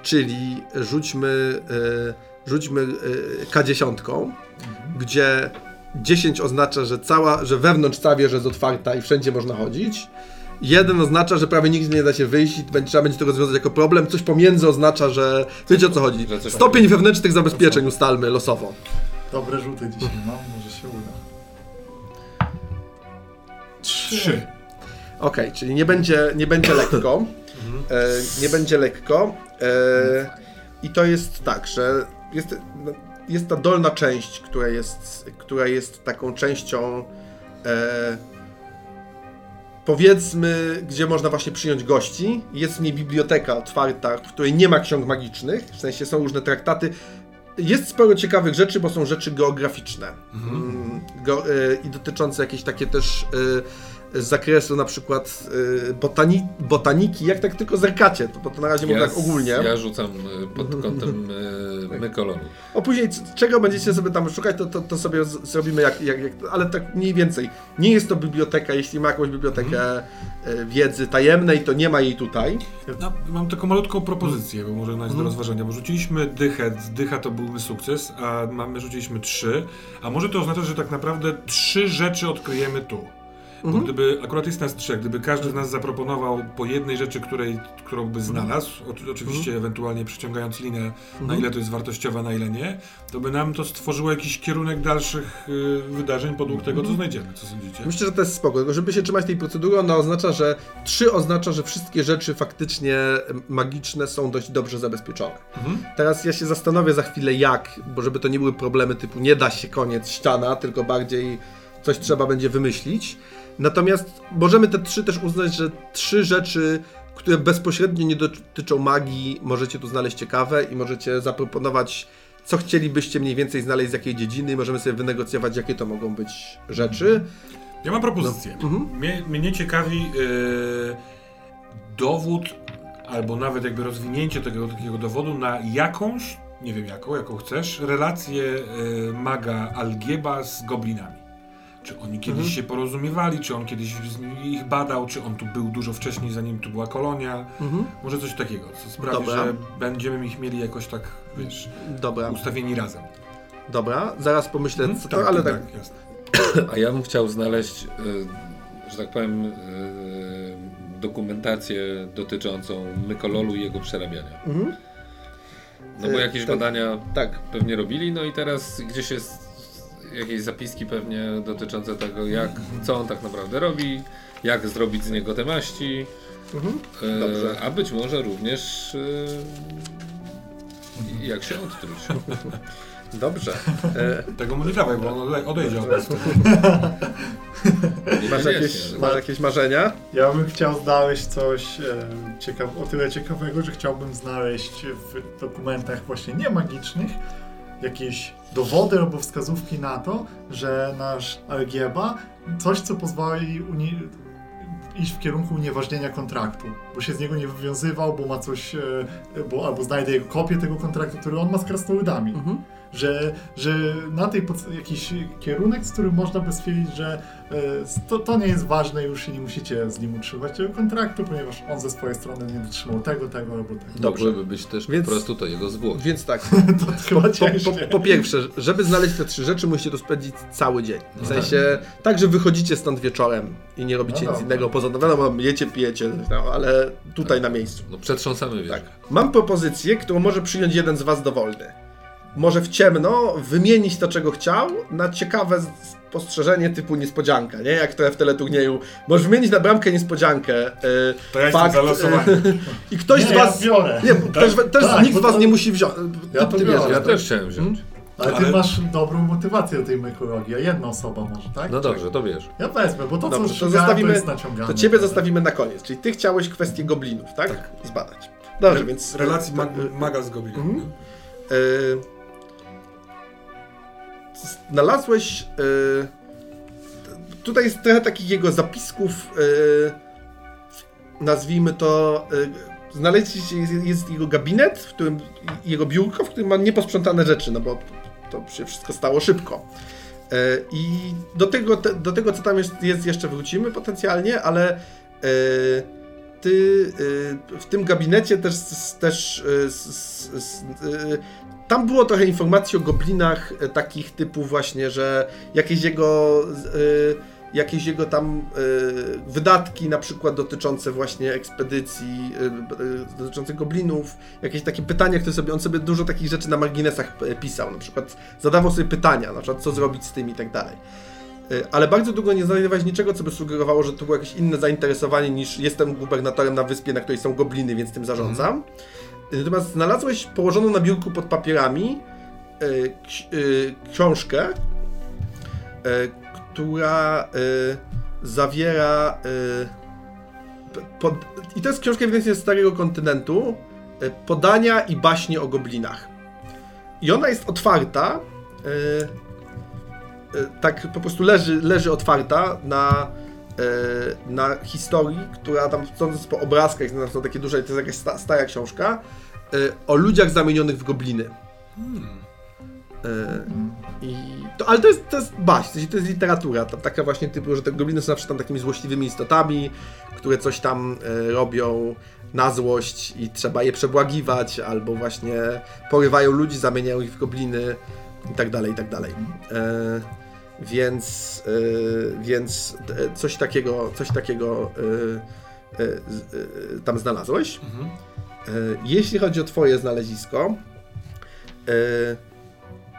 czyli rzućmy, e, rzućmy e, K10, gdzie 10 oznacza, że cała, że wewnątrz cała wieża jest otwarta i wszędzie można chodzić. Jeden oznacza, że prawie nigdzie nie da się wyjść i będzie, trzeba będzie to rozwiązać jako problem. Coś pomiędzy oznacza, że wiecie o co chodzi. Stopień wewnętrznych zabezpieczeń ustalmy losowo. Dobre rzuty dzisiaj, no, może się uda. Trzy. Okej, czyli nie będzie, nie będzie lekko. E, nie będzie lekko. E, I to jest tak, że jest, jest ta dolna część, która jest, która jest taką częścią e, powiedzmy, gdzie można właśnie przyjąć gości. Jest w niej biblioteka otwarta, w której nie ma ksiąg magicznych, w sensie są różne traktaty. Jest sporo ciekawych rzeczy, bo są rzeczy geograficzne mm, go, e, i dotyczące jakieś takie też e, z zakresu na przykład e, botani, botaniki, jak tak tylko zerkacie, to, bo to na razie mówię tak ogólnie. Ja rzucam y, pod kątem y, mykolonu. O później czego będziecie sobie tam szukać, to, to, to sobie zrobimy jak, jak, jak, ale tak mniej więcej. Nie jest to biblioteka, jeśli ma jakąś bibliotekę e, wiedzy tajemnej, to nie ma jej tutaj. No, mam taką malutką propozycję, bo może ona jest do rozważenia, bo rzuciliśmy dychę, dycha to byłby sukces, a mamy, rzuciliśmy trzy, a może to oznacza, że tak naprawdę trzy rzeczy odkryjemy tu. Bo gdyby, akurat jest nas trzech, gdyby każdy z nas zaproponował po jednej rzeczy, której, którą by znalazł, o, oczywiście ewentualnie przyciągając linę, na ile to jest wartościowa, na ile nie, to by nam to stworzyło jakiś kierunek dalszych y, wydarzeń podług tego, co znajdziemy. Co sądzicie? Myślę, że to jest spoko, tylko żeby się trzymać tej procedury, ona oznacza, że trzy oznacza, że wszystkie rzeczy faktycznie magiczne są dość dobrze zabezpieczone. Mhm. Teraz ja się zastanowię za chwilę jak, bo żeby to nie były problemy typu nie da się koniec ściana, tylko bardziej coś trzeba będzie wymyślić. Natomiast możemy te trzy też uznać, że trzy rzeczy, które bezpośrednio nie dotyczą magii, możecie tu znaleźć ciekawe i możecie zaproponować, co chcielibyście mniej więcej znaleźć z jakiej dziedziny. Możemy sobie wynegocjować, jakie to mogą być rzeczy. Ja mam propozycję. Mnie, mnie ciekawi y, dowód, albo nawet jakby rozwinięcie tego takiego dowodu na jakąś, nie wiem jaką, jaką chcesz, relację y, maga Algieba z goblinami. Czy oni kiedyś się porozumiewali, czy on kiedyś ich badał, czy on tu był dużo wcześniej, zanim tu była kolonia. Może coś takiego, co sprawi, Dobra. że będziemy ich mieli jakoś tak, wiesz, Dobra, ustawieni razem. dobra, zaraz pomyślę, co to, tak, ale tak, tak. jasne. A ja bym chciał znaleźć, y, że tak powiem, y, dokumentację dotyczącą mykololu i jego przerabiania. Mhm. No bo Y, jakieś to- badania Tak, pewnie robili, no i teraz gdzieś jest jakieś zapiski pewnie dotyczące tego, jak, co on tak naprawdę robi, jak zrobić z niego te maści, Mhm. Dobrze. a być może również y, jak się odtruć. <laughs> dobrze. E, Tego mu nie dawaj, bo on ode- odejdzie od nas. <laughs> masz, jakieś, masz jakieś marzenia? Ja bym chciał znaleźć coś e, ciekaw, o tyle ciekawego, że chciałbym znaleźć w dokumentach właśnie niemagicznych jakieś dowody albo wskazówki na to, że nasz Algieba coś, co pozwoli iść w kierunku unieważnienia kontraktu, bo się z niego nie wywiązywał, bo ma coś, e, bo, albo znajdę jego kopię tego kontraktu, który on ma z krasnoludami. Mhm. Że, że na tej pod... jakiś kierunek, z którym można by stwierdzić, że e, to, to nie jest ważne, już się nie musicie z nim utrzymywać tego kontraktu, ponieważ on ze swojej strony nie dotrzymał tego, tego albo tego. Dobrze. Mogłyby być też Więc- po prostu to jego zwłoki. Więc tak, <laughs> To chyba po, po, po pierwsze, żeby znaleźć te trzy rzeczy, musicie tu spędzić cały dzień. W sensie, tak, że wychodzicie stąd wieczorem i nie robicie No nic innego poza, no wiadomo, jecie, pijecie, no, ale tutaj na miejscu. No przetrząsamy wiesz. Tak. Mam propozycję, którą może przyjąć jeden z was dowolny. Może w ciemno wymienić to, czego chciał, na ciekawe spostrzeżenie typu niespodzianka, nie? Jak to w teleturnieju. Możesz wymienić na bramkę niespodziankę. Yy, To ja fakt, yy, <laughs> I ktoś Nie, z ja was... biorę. Nie, też, też Tak, nikt z was to- nie musi wziąć. Ja ty biorę. bierzesz, Ja tak? też chciałem wziąć. Ale ty Ale- masz dobrą motywację do tej mykologii, a jedna osoba może, tak? No dobrze, to wiesz. Ja wezmę, bo to Dobrze, co to zostawimy- to jest naciągane. To ciebie zostawimy na koniec. Czyli ty chciałeś kwestię goblinów, tak? Zbadać. Dobrze, więc... Relacji yy, maga z goblinem. Mhm. Yy, znalazłeś. Yy, tutaj jest trochę takich jego zapisków. Yy, nazwijmy to. Yy, znaleźliście jest, jest jego gabinet, w którym jego biurko, w którym ma nieposprzątane rzeczy, no bo to się wszystko stało szybko. I do tego, te, do tego, co tam jest, jest, jeszcze wrócimy potencjalnie, ale ty w tym gabinecie też, też tam było trochę informacji o goblinach e, takich typu właśnie, że jakieś jego y, jakieś jego tam y, wydatki na przykład dotyczące właśnie ekspedycji, y, y, dotyczące goblinów, jakieś takie pytania, które sobie, on sobie dużo takich rzeczy na marginesach e, pisał, na przykład zadawał sobie pytania, na przykład co zrobić z tym i tak dalej. Ale bardzo długo nie znajdowałeś niczego, co by sugerowało, że to było jakieś inne zainteresowanie niż jestem gubernatorem na wyspie, na której są gobliny, więc tym zarządzam. Natomiast znalazłeś położoną na biurku pod papierami ksi- y, książkę, y, która zawiera. pod, I to jest książka ewidentnie z Starego Kontynentu. Podania i baśnie o goblinach. I ona jest otwarta. tak po prostu leży, leży otwarta na, na historii, która tam sądząc po obrazkach, są takie duże, to jest jakaś sta, stara książka, y, o ludziach zamienionych w gobliny. Y, i to, ale to jest, to jest sensie to jest literatura, ta, taka właśnie typu, że te gobliny są zawsze tam takimi złośliwymi istotami, które coś tam robią na złość i trzeba je przebłagiwać, albo właśnie porywają ludzi, zamieniają ich w gobliny i tak dalej, i tak dalej. Więc, y, więc y, coś takiego, coś takiego y, y, y, tam znalazłeś. Mhm. Y, Jeśli chodzi o twoje znalezisko, y,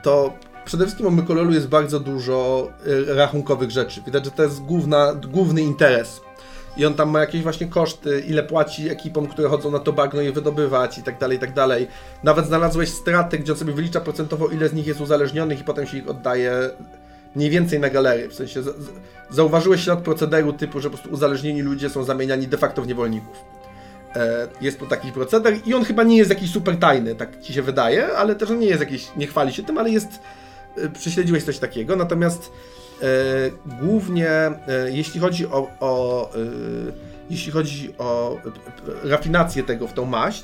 to przede wszystkim o Mykololu jest bardzo dużo rachunkowych rzeczy. Widać, że to jest główna, główny interes. I on tam ma jakieś właśnie koszty, ile płaci ekipom, które chodzą na to bagno je wydobywać i tak dalej, i tak dalej. Nawet znalazłeś straty, gdzie on sobie wylicza procentowo, ile z nich jest uzależnionych i potem się ich oddaje mniej więcej na galerii. W sensie zauważyłeś ślad procederu typu, że po prostu uzależnieni ludzie są zamieniani de facto w niewolników. E, jest to taki proceder i on chyba nie jest jakiś super tajny, tak ci się wydaje, ale też on nie jest jakiś, nie chwali się tym, ale jest, e, prześledziłeś coś takiego, natomiast e, głównie jeśli chodzi o, o jeśli chodzi o rafinację tego w tą maść,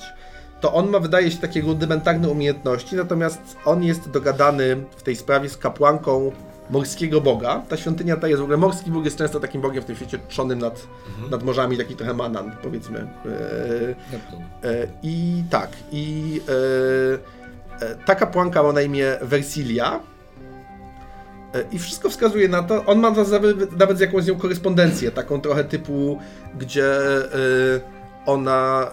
to on ma, wydaje się, takie rudymentarne umiejętności, natomiast on jest dogadany w tej sprawie z kapłanką morskiego boga. Ta świątynia ta jest w ogóle, morski bóg jest często takim bogiem w tym świecie trzonym nad, nad morzami, taki trochę manan, powiedzmy. E. E, I tak, i e, e, ta kapłanka ma na imię Versilia. E, I wszystko wskazuje na to, on ma nawet, nawet z jakąś z nią korespondencję, taką trochę typu, gdzie e, ona,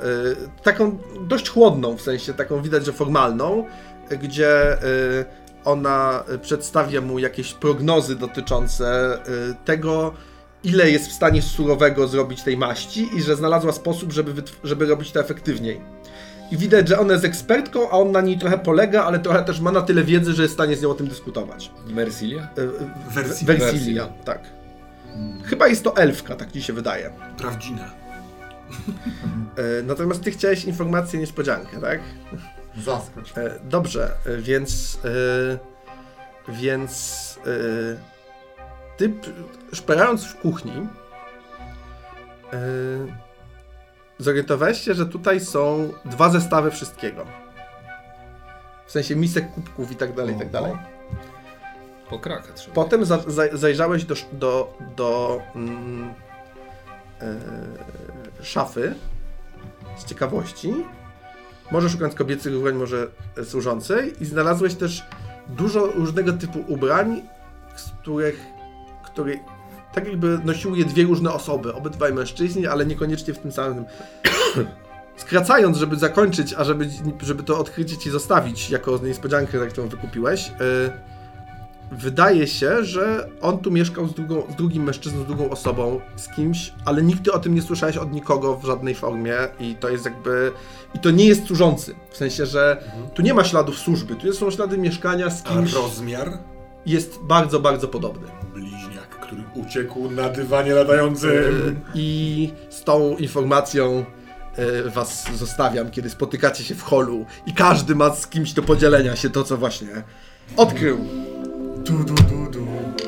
taką dość chłodną, w sensie taką widać, że formalną, gdzie ona przedstawia mu jakieś prognozy dotyczące e, tego, ile jest w stanie surowego zrobić tej maści i że znalazła sposób, żeby, żeby robić to efektywniej. I widać, że ona jest ekspertką, a on na niej trochę polega, ale trochę też ma na tyle wiedzy, że jest w stanie z nią o tym dyskutować. Mercilia? E, e, Wersji- Versilia, Versilia. tak. Chyba jest to elfka, tak ci się wydaje. Prawdzina. <laughs> Natomiast ty chciałeś informację niespodziankę, tak? Zaskocz. E, Dobrze, e, więc. e, Więc. Ty szperając w kuchni. Zorientowałeś się, że tutaj są dwa zestawy wszystkiego. W sensie misek, kubków i tak dalej, i tak dalej. Po kraka trzeba. Potem za, za, zajrzałeś do, do, do mm, e, szafy z ciekawości. Może szukając kobiecych ubrań, może służącej. I znalazłeś też dużo różnego typu ubrań, z których, które tak jakby nosiły je dwie różne osoby, obydwaj mężczyźni, ale niekoniecznie w tym samym. <coughs> Skracając, żeby zakończyć, a żeby, żeby to odkrycie ci zostawić jako niespodziankę, na którą wykupiłeś. y, Wydaje się, że on tu mieszkał z, drugą, z drugim mężczyzną, z drugą osobą, z kimś, ale nigdy o tym nie słyszałeś od nikogo w żadnej formie i to jest jakby... I to nie jest służący, w sensie, że tu nie ma śladów służby, tu są ślady mieszkania z A kimś, rozmiar? jest bardzo, bardzo podobny. Bliźniak, który uciekł na dywanie latającym. Y, I z tą informacją y, was zostawiam, kiedy spotykacie się w holu i każdy ma z kimś do podzielenia się to, co właśnie odkrył. do do do do.